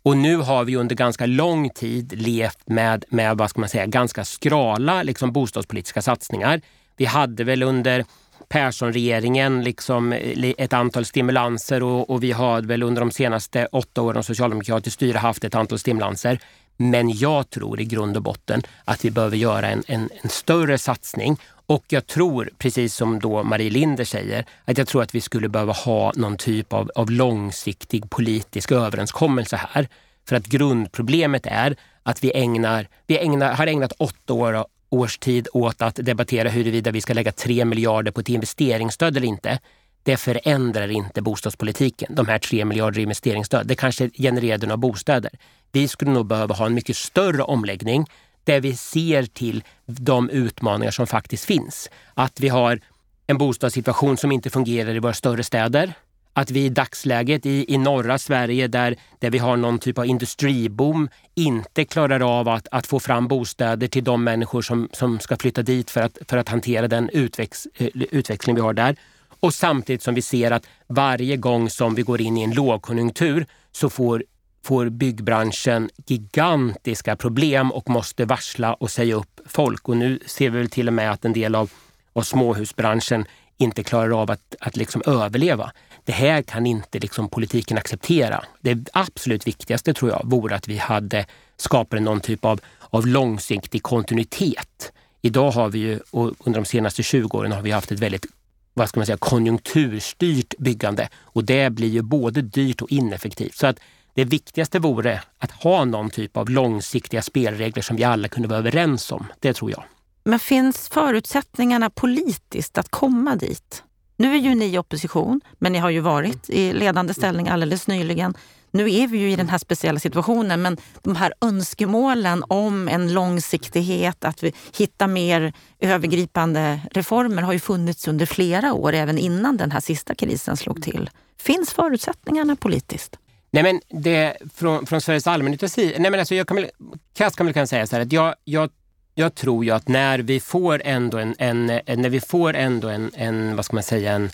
Och nu har vi under ganska lång tid levt med, med vad ska man säga, ganska skrala liksom, bostadspolitiska satsningar. Vi hade väl under Persson-regeringen liksom ett antal stimulanser och, och, vi har väl under de senaste åtta åren av socialdemokratiskt styre haft ett antal stimulanser. Men jag tror i grund och botten att vi behöver göra en, en, en större satsning och jag tror, precis som då Marie Linder säger, att jag tror att vi skulle behöva ha någon typ av, av långsiktig politisk överenskommelse här. För att grundproblemet är att vi, ägnar, vi ägnar, har ägnat åtta år, års tid åt att debattera huruvida vi ska lägga tre miljarder på ett investeringsstöd eller inte. Det förändrar inte bostadspolitiken, de här tre miljarder i investeringsstöd. Det kanske genererar några bostäder. Vi skulle nog behöva ha en mycket större omläggning där vi ser till de utmaningar som faktiskt finns. Att vi har en bostadssituation som inte fungerar i våra större städer. Att vi i dagsläget i, i norra Sverige där, där vi har någon typ av industriboom inte klarar av att, att få fram bostäder till de människor som, som ska flytta dit för att, för att hantera den utväx, eh, utväxling vi har där. Och samtidigt som vi ser att varje gång som vi går in i en lågkonjunktur så får får byggbranschen gigantiska problem och måste varsla och säga upp folk. Och nu ser vi väl till och med att en del av, av småhusbranschen inte klarar av att, att liksom överleva. Det här kan inte liksom politiken acceptera. Det absolut viktigaste tror jag vore att vi hade skapat någon typ av, av långsiktig kontinuitet. Idag har vi ju, och under de senaste 20 åren har vi haft ett väldigt vad ska man säga, konjunkturstyrt byggande och det blir ju både dyrt och ineffektivt. Så att det viktigaste vore att ha någon typ av långsiktiga spelregler som vi alla kunde vara överens om. Det tror jag. Men finns förutsättningarna politiskt att komma dit? Nu är ju ni i opposition, men ni har ju varit i ledande ställning alldeles nyligen. Nu är vi ju i den här speciella situationen, men de här önskemålen om en långsiktighet, att vi hittar mer övergripande reformer har ju funnits under flera år, även innan den här sista krisen slog till. Finns förutsättningarna politiskt? Nej men det, från, från Sveriges allmännyttas sida, nej men alltså jag kan väl, krasst kan väl kan säga så här att jag, jag, jag tror ju att när vi får ändå en, en, eh, när vi får ändå en, en, vad ska man säga, en,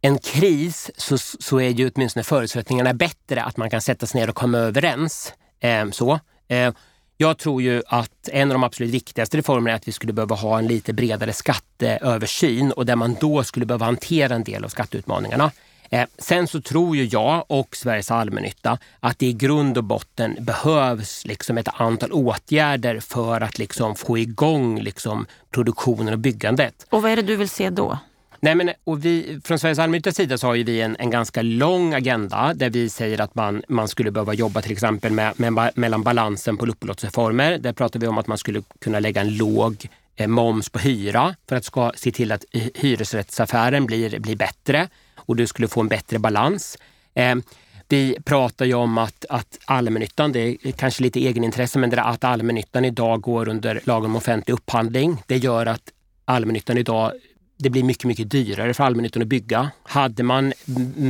en kris så, så är ju åtminstone förutsättningarna bättre att man kan sätta sig ner och komma överens. Eh, så. Eh, jag tror ju att en av de absolut viktigaste reformerna är att vi skulle behöva ha en lite bredare skatteöversyn och där man då skulle behöva hantera en del av skatteutmaningarna. Eh, sen så tror ju jag och Sveriges allmännytta att det i grund och botten behövs liksom ett antal åtgärder för att liksom få igång liksom produktionen och byggandet. Och vad är det du vill se då? Nej, men, och vi, från Sveriges allmännyttas sida så har vi en, en ganska lång agenda där vi säger att man, man skulle behöva jobba till exempel med, med, mellan balansen på upplåtelseformer. Där pratar vi om att man skulle kunna lägga en låg eh, moms på hyra för att ska se till att hyresrättsaffären blir, blir bättre och du skulle få en bättre balans. Eh, vi pratar ju om att, att allmännyttan, det är kanske lite egenintresse, men det är att allmännyttan idag går under lagen om offentlig upphandling. Det gör att allmännyttan idag det blir mycket, mycket dyrare för allmännyttan att bygga. Hade man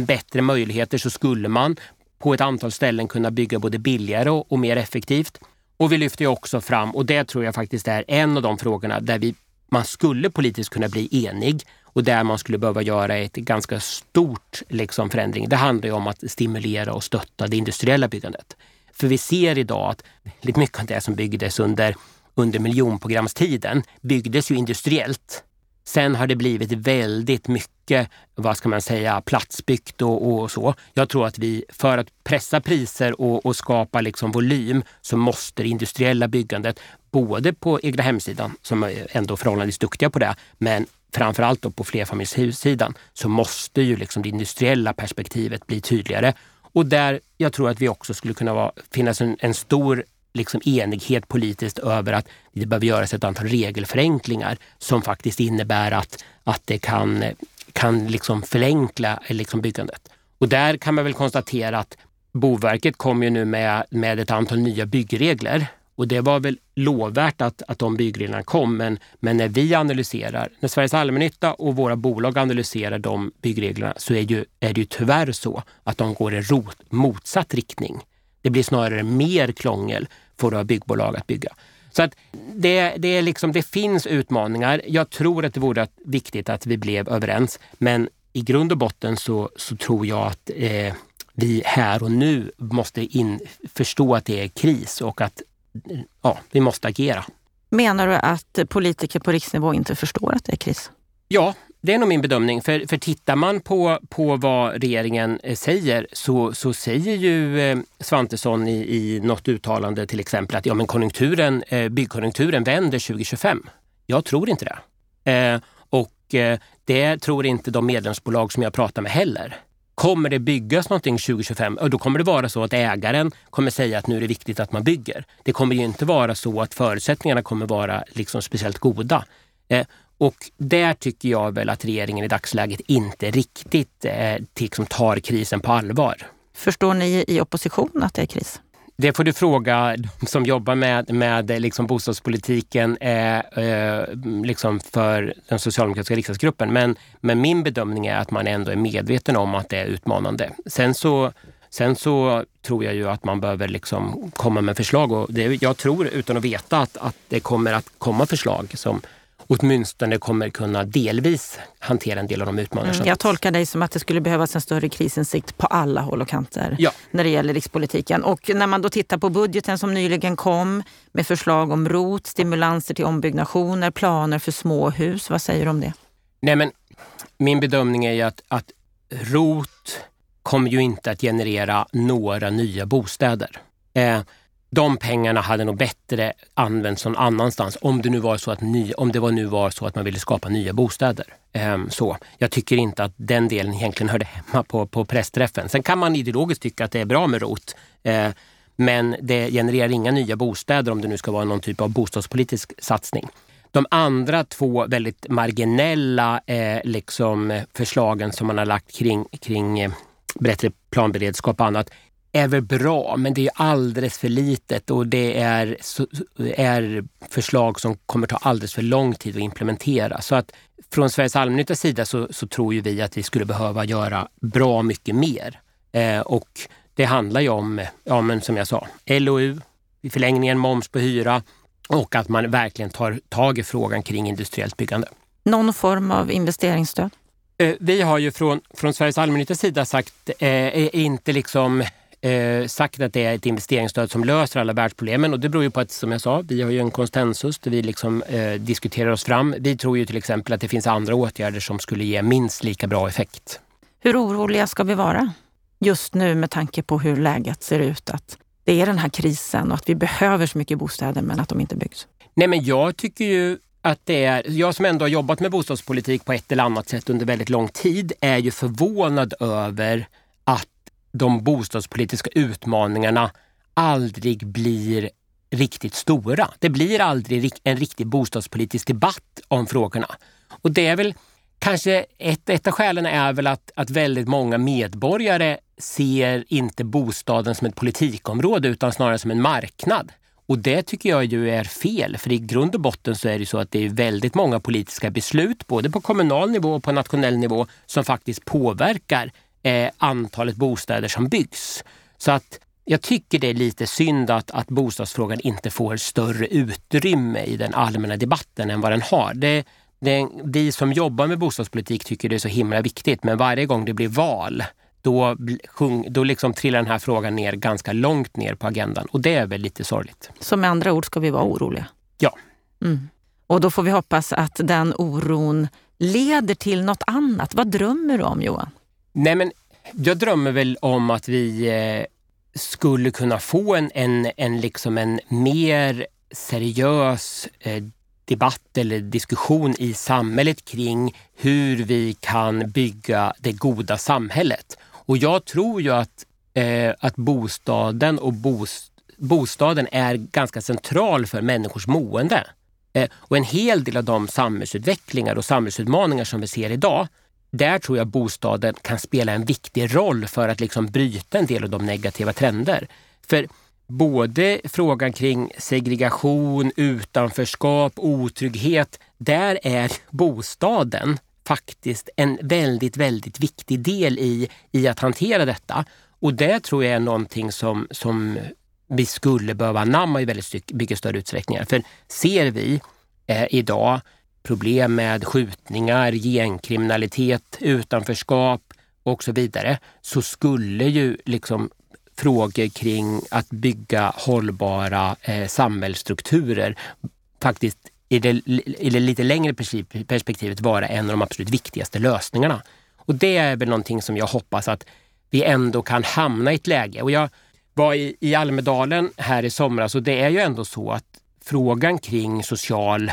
bättre möjligheter så skulle man på ett antal ställen kunna bygga både billigare och, och mer effektivt. Och vi lyfter ju också fram, och det tror jag faktiskt är en av de frågorna där vi, man skulle politiskt kunna bli enig och där man skulle behöva göra ett ganska stort liksom, förändring. Det handlar ju om att stimulera och stötta det industriella byggandet. För vi ser idag att väldigt mycket av det som byggdes under, under miljonprogramstiden byggdes ju industriellt. Sen har det blivit väldigt mycket, vad ska man säga, platsbyggt och, och så. Jag tror att vi, för att pressa priser och, och skapa liksom volym, så måste det industriella byggandet, både på egna hemsidan, som är ändå förhållandevis duktiga på det, men framförallt då på flerfamiljshussidan så måste ju liksom det industriella perspektivet bli tydligare. Och där jag tror att vi också skulle kunna vara, finnas en, en stor liksom enighet politiskt över att det behöver göras ett antal regelförenklingar som faktiskt innebär att, att det kan, kan liksom förenkla liksom byggandet. Och där kan man väl konstatera att Boverket kom ju nu med, med ett antal nya byggregler och det var väl lovvärt att, att de byggreglerna kom, men, men när vi analyserar, när Sveriges allmännytta och våra bolag analyserar de byggreglerna så är, ju, är det ju tyvärr så att de går i rot, motsatt riktning. Det blir snarare mer krångel för våra byggbolag att bygga. Så att det, det, är liksom, det finns utmaningar. Jag tror att det vore viktigt att vi blev överens, men i grund och botten så, så tror jag att eh, vi här och nu måste in, förstå att det är kris och att ja, vi måste agera. Menar du att politiker på riksnivå inte förstår att det är kris? Ja, det är nog min bedömning. För, för tittar man på, på vad regeringen eh, säger så, så säger ju eh, Svantesson i, i något uttalande till exempel att ja, men konjunkturen, eh, byggkonjunkturen vänder 2025. Jag tror inte det. Eh, och det tror inte de medlemsbolag som jag pratar med heller. Kommer det byggas någonting 2025, då kommer det vara så att ägaren kommer säga att nu är det viktigt att man bygger. Det kommer ju inte vara så att förutsättningarna kommer vara liksom speciellt goda. Eh, och där tycker jag väl att regeringen i dagsläget inte riktigt eh, liksom tar krisen på allvar. Förstår ni i opposition att det är kris? Det får du fråga de som jobbar med, med liksom bostadspolitiken eh, eh, liksom för den socialdemokratiska riksdagsgruppen. Men, men min bedömning är att man ändå är medveten om att det är utmanande. Sen så, sen så tror jag ju att man behöver liksom komma med förslag. Och det, jag tror, utan att veta, att, att det kommer att komma förslag som åtminstone kommer kunna delvis hantera en del av de utmaningar mm, Jag tolkar dig som att det skulle behövas en större krisinsikt på alla håll och kanter ja. när det gäller rikspolitiken. Och när man då tittar på budgeten som nyligen kom med förslag om ROT, stimulanser till ombyggnationer, planer för småhus. Vad säger du om det? Nej, men min bedömning är ju att, att ROT kommer ju inte att generera några nya bostäder. Eh, de pengarna hade nog bättre använts någon annanstans om det nu var så att, ny, om det var nu var så att man ville skapa nya bostäder. Ehm, så. Jag tycker inte att den delen egentligen hörde hemma på, på pressträffen. Sen kan man ideologiskt tycka att det är bra med ROT. Ehm, men det genererar inga nya bostäder om det nu ska vara någon typ av bostadspolitisk satsning. De andra två väldigt marginella eh, liksom, förslagen som man har lagt kring, kring eh, bättre planberedskap och annat är väl bra, men det är alldeles för litet och det är, är förslag som kommer ta alldeles för lång tid att implementera. Så att från Sveriges allmännyttas sida så, så, tror ju vi att vi skulle behöva göra bra mycket mer. Eh, och det handlar ju om, ja men som jag sa, LOU, i förlängningen moms på hyra och att man verkligen tar tag i frågan kring industriellt byggande. Någon form av investeringsstöd? Eh, vi har ju från, från Sveriges allmännyttas sida sagt, eh, inte liksom eh, sagt att det är ett investeringsstöd som löser alla världsproblemen och det beror ju på att, som jag sa, vi har ju en konsensus där vi liksom, eh, diskuterar oss fram. Vi tror ju till exempel att det finns andra åtgärder som skulle ge minst lika bra effekt. Hur oroliga ska vi vara just nu med tanke på hur läget ser ut? Att det är den här krisen och att vi behöver så mycket bostäder men att de inte byggs. Nej, men jag tycker ju att det är, jag som ändå har jobbat med bostadspolitik på ett eller annat sätt under väldigt lång tid är ju förvånad över att de bostadspolitiska utmaningarna aldrig blir riktigt stora. Det blir aldrig en riktig bostadspolitisk debatt om frågorna. Och det är väl kanske ett, ett av skälen är väl att, att väldigt många medborgare ser inte bostaden som ett politikområde utan snarare som en marknad. Och det tycker jag ju är fel, för i grund och botten så är det så att det är väldigt många politiska beslut, både på kommunal nivå och på nationell nivå, som faktiskt påverkar eh, antalet bostäder som byggs. Så att jag tycker det är lite synd att, att bostadsfrågan inte får större utrymme i den allmänna debatten än vad den har. Det, det, vi som jobbar med bostadspolitik tycker det är så himla viktigt men varje gång det blir val då, då liksom trillar den här frågan ner ganska långt ner på agendan och det är väl lite sorgligt. Så med andra ord ska vi vara oroliga? Ja. Mm. Och då får vi hoppas att den oron leder till något annat. Vad drömmer du om Johan? Nej, men jag drömmer väl om att vi eh, skulle kunna få en, en, en, liksom en mer seriös eh, debatt eller diskussion i samhället kring hur vi kan bygga det goda samhället. Och jag tror ju att, eh, att bostaden och bost, bostaden är ganska central för människors mående. Eh, och en hel del av de samhällsutvecklingar och samhällsutmaningar som vi ser idag där tror jag bostaden kan spela en viktig roll för att liksom bryta en del av de negativa trender. För både frågan kring segregation, utanförskap, otrygghet, där är bostaden faktiskt en väldigt, väldigt viktig del i, i att hantera detta. Och det tror jag är någonting som, som vi skulle behöva anamma i väldigt mycket större utsträckning. För ser vi eh, idag problem med skjutningar, gängkriminalitet, utanförskap och så vidare, så skulle ju liksom frågor kring att bygga hållbara eh, samhällsstrukturer faktiskt i det, i det lite längre perspektivet vara en av de absolut viktigaste lösningarna. Och det är väl någonting som jag hoppas att vi ändå kan hamna i ett läge. Och jag var i, i Almedalen här i somras och det är ju ändå så att frågan kring social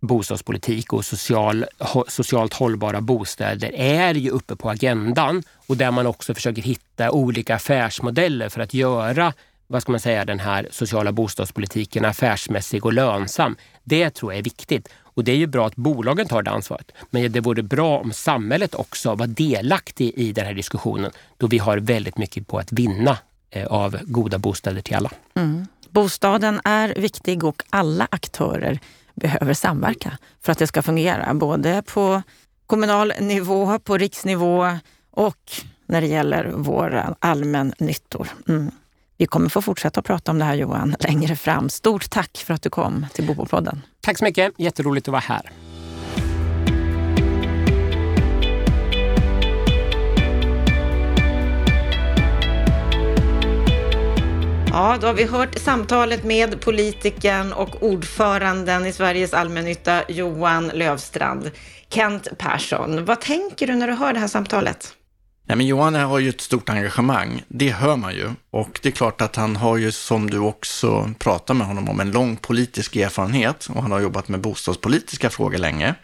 bostadspolitik och social, socialt hållbara bostäder är ju uppe på agendan och där man också försöker hitta olika affärsmodeller för att göra vad ska man säga, den här sociala bostadspolitiken affärsmässig och lönsam. Det tror jag är viktigt. Och det är ju bra att bolagen tar det ansvaret. Men det vore bra om samhället också var delaktig i den här diskussionen då vi har väldigt mycket på att vinna eh, av goda bostäder till alla. Mm. Bostaden är viktig och alla aktörer behöver samverka för att det ska fungera. Både på kommunal nivå, på riksnivå och när det gäller våra allmännyttor. Mm. Vi kommer få fortsätta att prata om det här Johan längre fram. Stort tack för att du kom till Bopolpodden. Tack så mycket. Jätteroligt att vara här. Ja, då har vi hört samtalet med politikern och ordföranden i Sveriges allmännytta, Johan Lövstrand. Kent Persson, vad tänker du när du hör det här samtalet? Nej, men Johan har ju ett stort engagemang, det hör man ju. Och det är klart att han har ju, som du också pratar med honom om, en lång politisk erfarenhet och han har jobbat med bostadspolitiska frågor länge.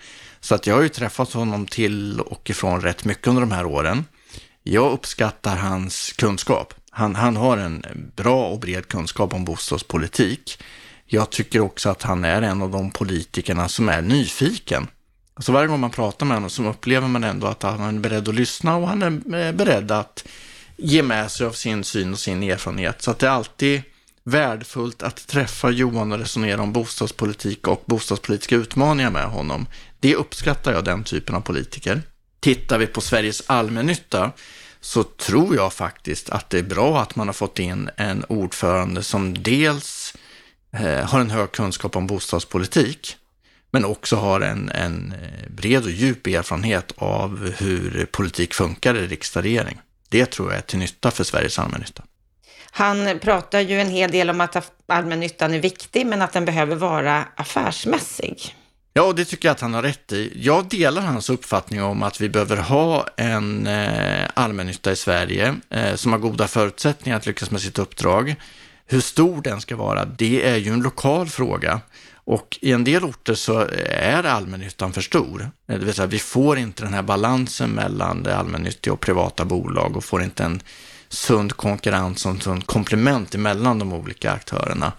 Så att jag har ju träffat honom till och ifrån rätt mycket under de här åren. Jag uppskattar hans kunskap. Han, han har en bra och bred kunskap om bostadspolitik. Jag tycker också att han är en av de politikerna som är nyfiken. Alltså varje gång man pratar med honom så upplever man ändå att han är beredd att lyssna och han är eh, beredd att ge med sig av sin syn och sin erfarenhet. Så att det är alltid värdefullt att träffa Johan och resonera om bostadspolitik och bostadspolitiska utmaningar med honom. Det uppskattar jag, den typen av politiker. Tittar vi på Sveriges allmännytta så tror jag faktiskt att det är bra att man har fått in en ordförande som dels eh, har en hög kunskap om bostadspolitik, men också har en, en eh, bred och djup erfarenhet av hur politik funkar i riksdag och regering. Det tror jag är till nytta för Sveriges allmännytta. Han pratar ju en hel del om att allmännyttan är viktig, men att den behöver vara affärsmässig. Ja, och det tycker jag att han har rätt i. Jag delar hans uppfattning om att vi behöver ha en eh, allmännytta i Sverige eh, som har goda förutsättningar att lyckas med sitt uppdrag. Hur stor den ska vara, det är ju en lokal fråga. Och i en del orter så är allmännyttan för stor. Eh, det vill säga, vi får inte den här balansen mellan det allmännyttiga och privata bolag och får inte en sund konkurrens och sund komplement emellan de olika aktörerna.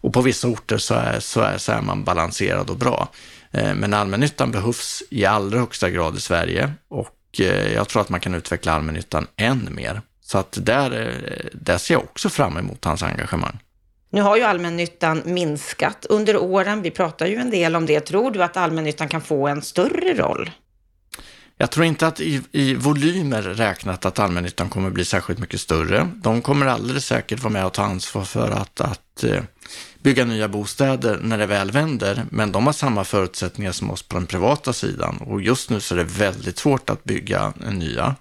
Och på vissa orter så är, så är, så är man balanserad och bra. Eh, men allmännyttan behövs i allra högsta grad i Sverige och eh, jag tror att man kan utveckla allmännyttan än mer. Så att där, eh, där ser jag också fram emot hans engagemang. Nu har ju allmännyttan minskat under åren. Vi pratar ju en del om det. Tror du att allmännyttan kan få en större roll? Jag tror inte att i, i volymer räknat att allmännyttan kommer bli särskilt mycket större. De kommer alldeles säkert vara med och ta ansvar för att, att bygga nya bostäder när det väl vänder, men de har samma förutsättningar som oss på den privata sidan och just nu så är det väldigt svårt att bygga nya.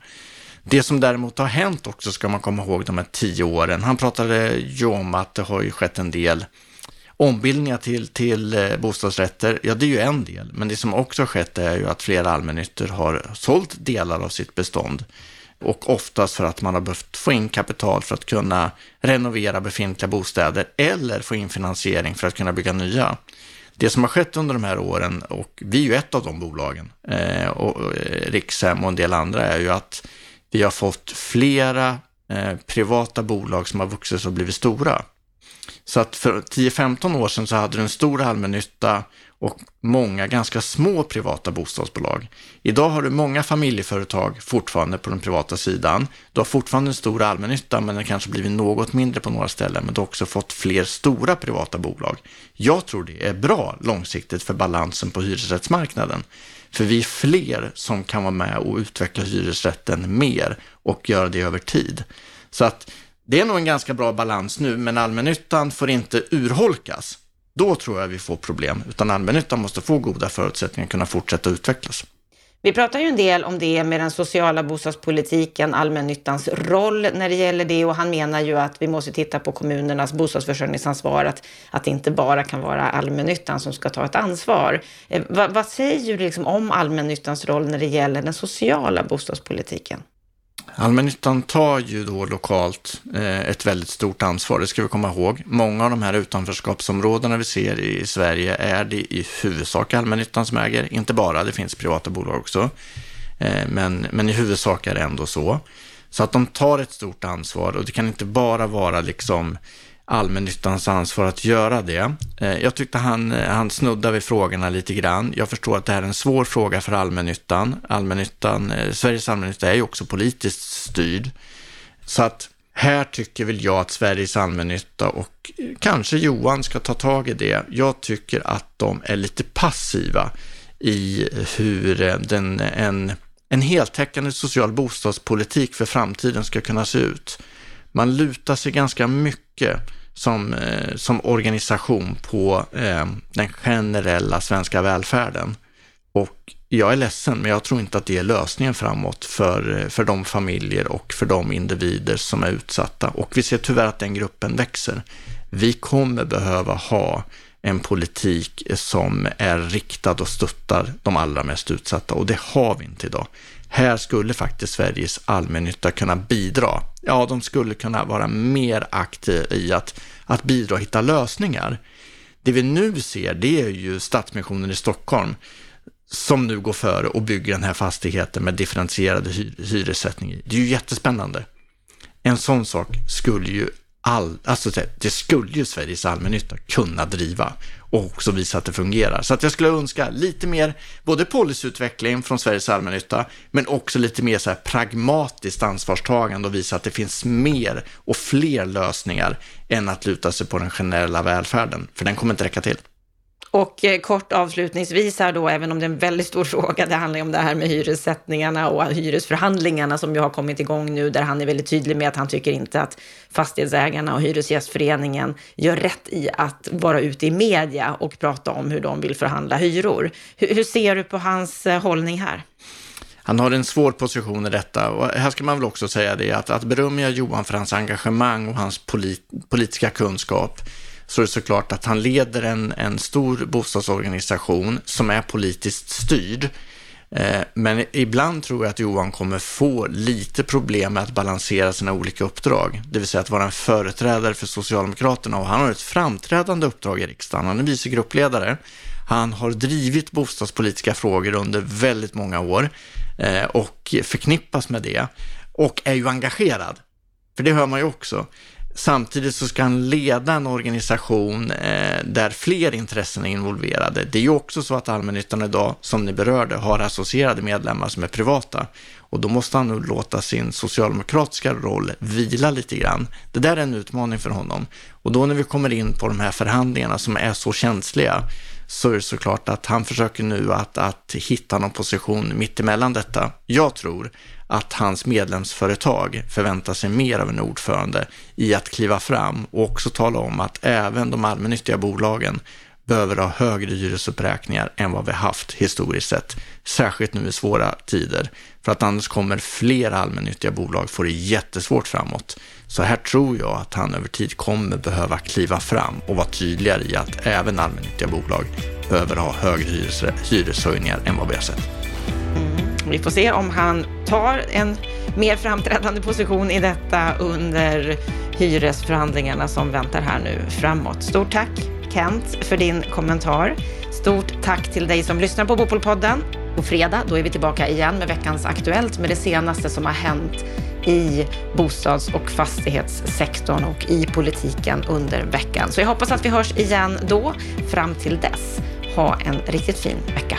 Det som däremot har hänt också ska man komma ihåg de här tio åren. Han pratade ju om att det har ju skett en del ombildningar till, till eh, bostadsrätter. Ja, det är ju en del, men det som också har skett är ju att flera allmännyttor har sålt delar av sitt bestånd och oftast för att man har behövt få in kapital för att kunna renovera befintliga bostäder eller få in finansiering för att kunna bygga nya. Det som har skett under de här åren, och vi är ju ett av de bolagen, eh, och eh, Rikshem och en del andra, är ju att vi har fått flera eh, privata bolag som har vuxit och blivit stora. Så att för 10-15 år sedan så hade du en stor allmännytta och många ganska små privata bostadsbolag. Idag har du många familjeföretag fortfarande på den privata sidan. Du har fortfarande en stor allmännytta, men den kanske blivit något mindre på några ställen, men du har också fått fler stora privata bolag. Jag tror det är bra långsiktigt för balansen på hyresrättsmarknaden. För vi är fler som kan vara med och utveckla hyresrätten mer och göra det över tid. Så att det är nog en ganska bra balans nu, men allmännyttan får inte urholkas. Då tror jag vi får problem, utan allmännyttan måste få goda förutsättningar att kunna fortsätta utvecklas. Vi pratar ju en del om det med den sociala bostadspolitiken, allmännyttans roll när det gäller det och han menar ju att vi måste titta på kommunernas bostadsförsörjningsansvar, att, att det inte bara kan vara allmännyttan som ska ta ett ansvar. Eh, vad, vad säger du liksom om allmännyttans roll när det gäller den sociala bostadspolitiken? Allmännyttan tar ju då lokalt eh, ett väldigt stort ansvar, det ska vi komma ihåg. Många av de här utanförskapsområdena vi ser i Sverige är det i huvudsak allmännyttan som äger, inte bara, det finns privata bolag också. Eh, men, men i huvudsak är det ändå så. Så att de tar ett stort ansvar och det kan inte bara vara liksom allmännyttans ansvar att göra det. Eh, jag tyckte han, eh, han snuddade vid frågorna lite grann. Jag förstår att det här är en svår fråga för allmännyttan. allmännyttan eh, Sveriges allmännytta är ju också politiskt styrd. Så att Här tycker väl jag att Sveriges allmännytta och kanske Johan ska ta tag i det. Jag tycker att de är lite passiva i hur den, en, en heltäckande social bostadspolitik för framtiden ska kunna se ut. Man lutar sig ganska mycket som, eh, som organisation på eh, den generella svenska välfärden. Och jag är ledsen, men jag tror inte att det är lösningen framåt för, eh, för de familjer och för de individer som är utsatta. Och vi ser tyvärr att den gruppen växer. Vi kommer behöva ha en politik som är riktad och stöttar de allra mest utsatta och det har vi inte idag. Här skulle faktiskt Sveriges allmännytta kunna bidra. Ja, de skulle kunna vara mer aktiva i att, att bidra och hitta lösningar. Det vi nu ser, det är ju Stadsmissionen i Stockholm som nu går före och bygger den här fastigheten med differentierade hy hyressättning. Det är ju jättespännande. En sån sak skulle ju all, alltså det skulle ju Sveriges allmännytta kunna driva och också visa att det fungerar. Så att jag skulle önska lite mer, både policyutveckling från Sveriges allmännytta, men också lite mer så här pragmatiskt ansvarstagande och visa att det finns mer och fler lösningar än att luta sig på den generella välfärden, för den kommer inte räcka till. Och eh, kort avslutningsvis här då, även om det är en väldigt stor fråga, det handlar ju om det här med hyressättningarna och hyresförhandlingarna som ju har kommit igång nu, där han är väldigt tydlig med att han tycker inte att fastighetsägarna och Hyresgästföreningen gör rätt i att vara ute i media och prata om hur de vill förhandla hyror. Hur, hur ser du på hans eh, hållning här? Han har en svår position i detta och här ska man väl också säga det att, att berömma Johan för hans engagemang och hans polit, politiska kunskap så är det såklart att han leder en, en stor bostadsorganisation som är politiskt styrd. Eh, men ibland tror jag att Johan kommer få lite problem med att balansera sina olika uppdrag, det vill säga att vara en företrädare för Socialdemokraterna och han har ett framträdande uppdrag i riksdagen. Han är vice gruppledare. Han har drivit bostadspolitiska frågor under väldigt många år eh, och förknippas med det och är ju engagerad. För det hör man ju också. Samtidigt så ska han leda en organisation eh, där fler intressen är involverade. Det är ju också så att allmännyttan idag, som ni berörde, har associerade medlemmar som är privata. Och då måste han nu låta sin socialdemokratiska roll vila lite grann. Det där är en utmaning för honom. Och då när vi kommer in på de här förhandlingarna som är så känsliga, så är det såklart att han försöker nu att, att hitta någon position mittemellan detta. Jag tror att hans medlemsföretag förväntar sig mer av en ordförande i att kliva fram och också tala om att även de allmännyttiga bolagen behöver ha högre hyresuppräkningar än vad vi haft historiskt sett. Särskilt nu i svåra tider. För att annars kommer fler allmännyttiga bolag få det jättesvårt framåt. Så här tror jag att han över tid kommer behöva kliva fram och vara tydligare i att även allmännyttiga bolag behöver ha högre hyres hyreshöjningar än vad vi har sett. Mm. Vi får se om han tar en mer framträdande position i detta under hyresförhandlingarna som väntar här nu framåt. Stort tack Kent för din kommentar. Stort tack till dig som lyssnar på Bopolpodden. På fredag då är vi tillbaka igen med veckans Aktuellt med det senaste som har hänt i bostads och fastighetssektorn och i politiken under veckan. Så jag hoppas att vi hörs igen då. Fram till dess, ha en riktigt fin vecka.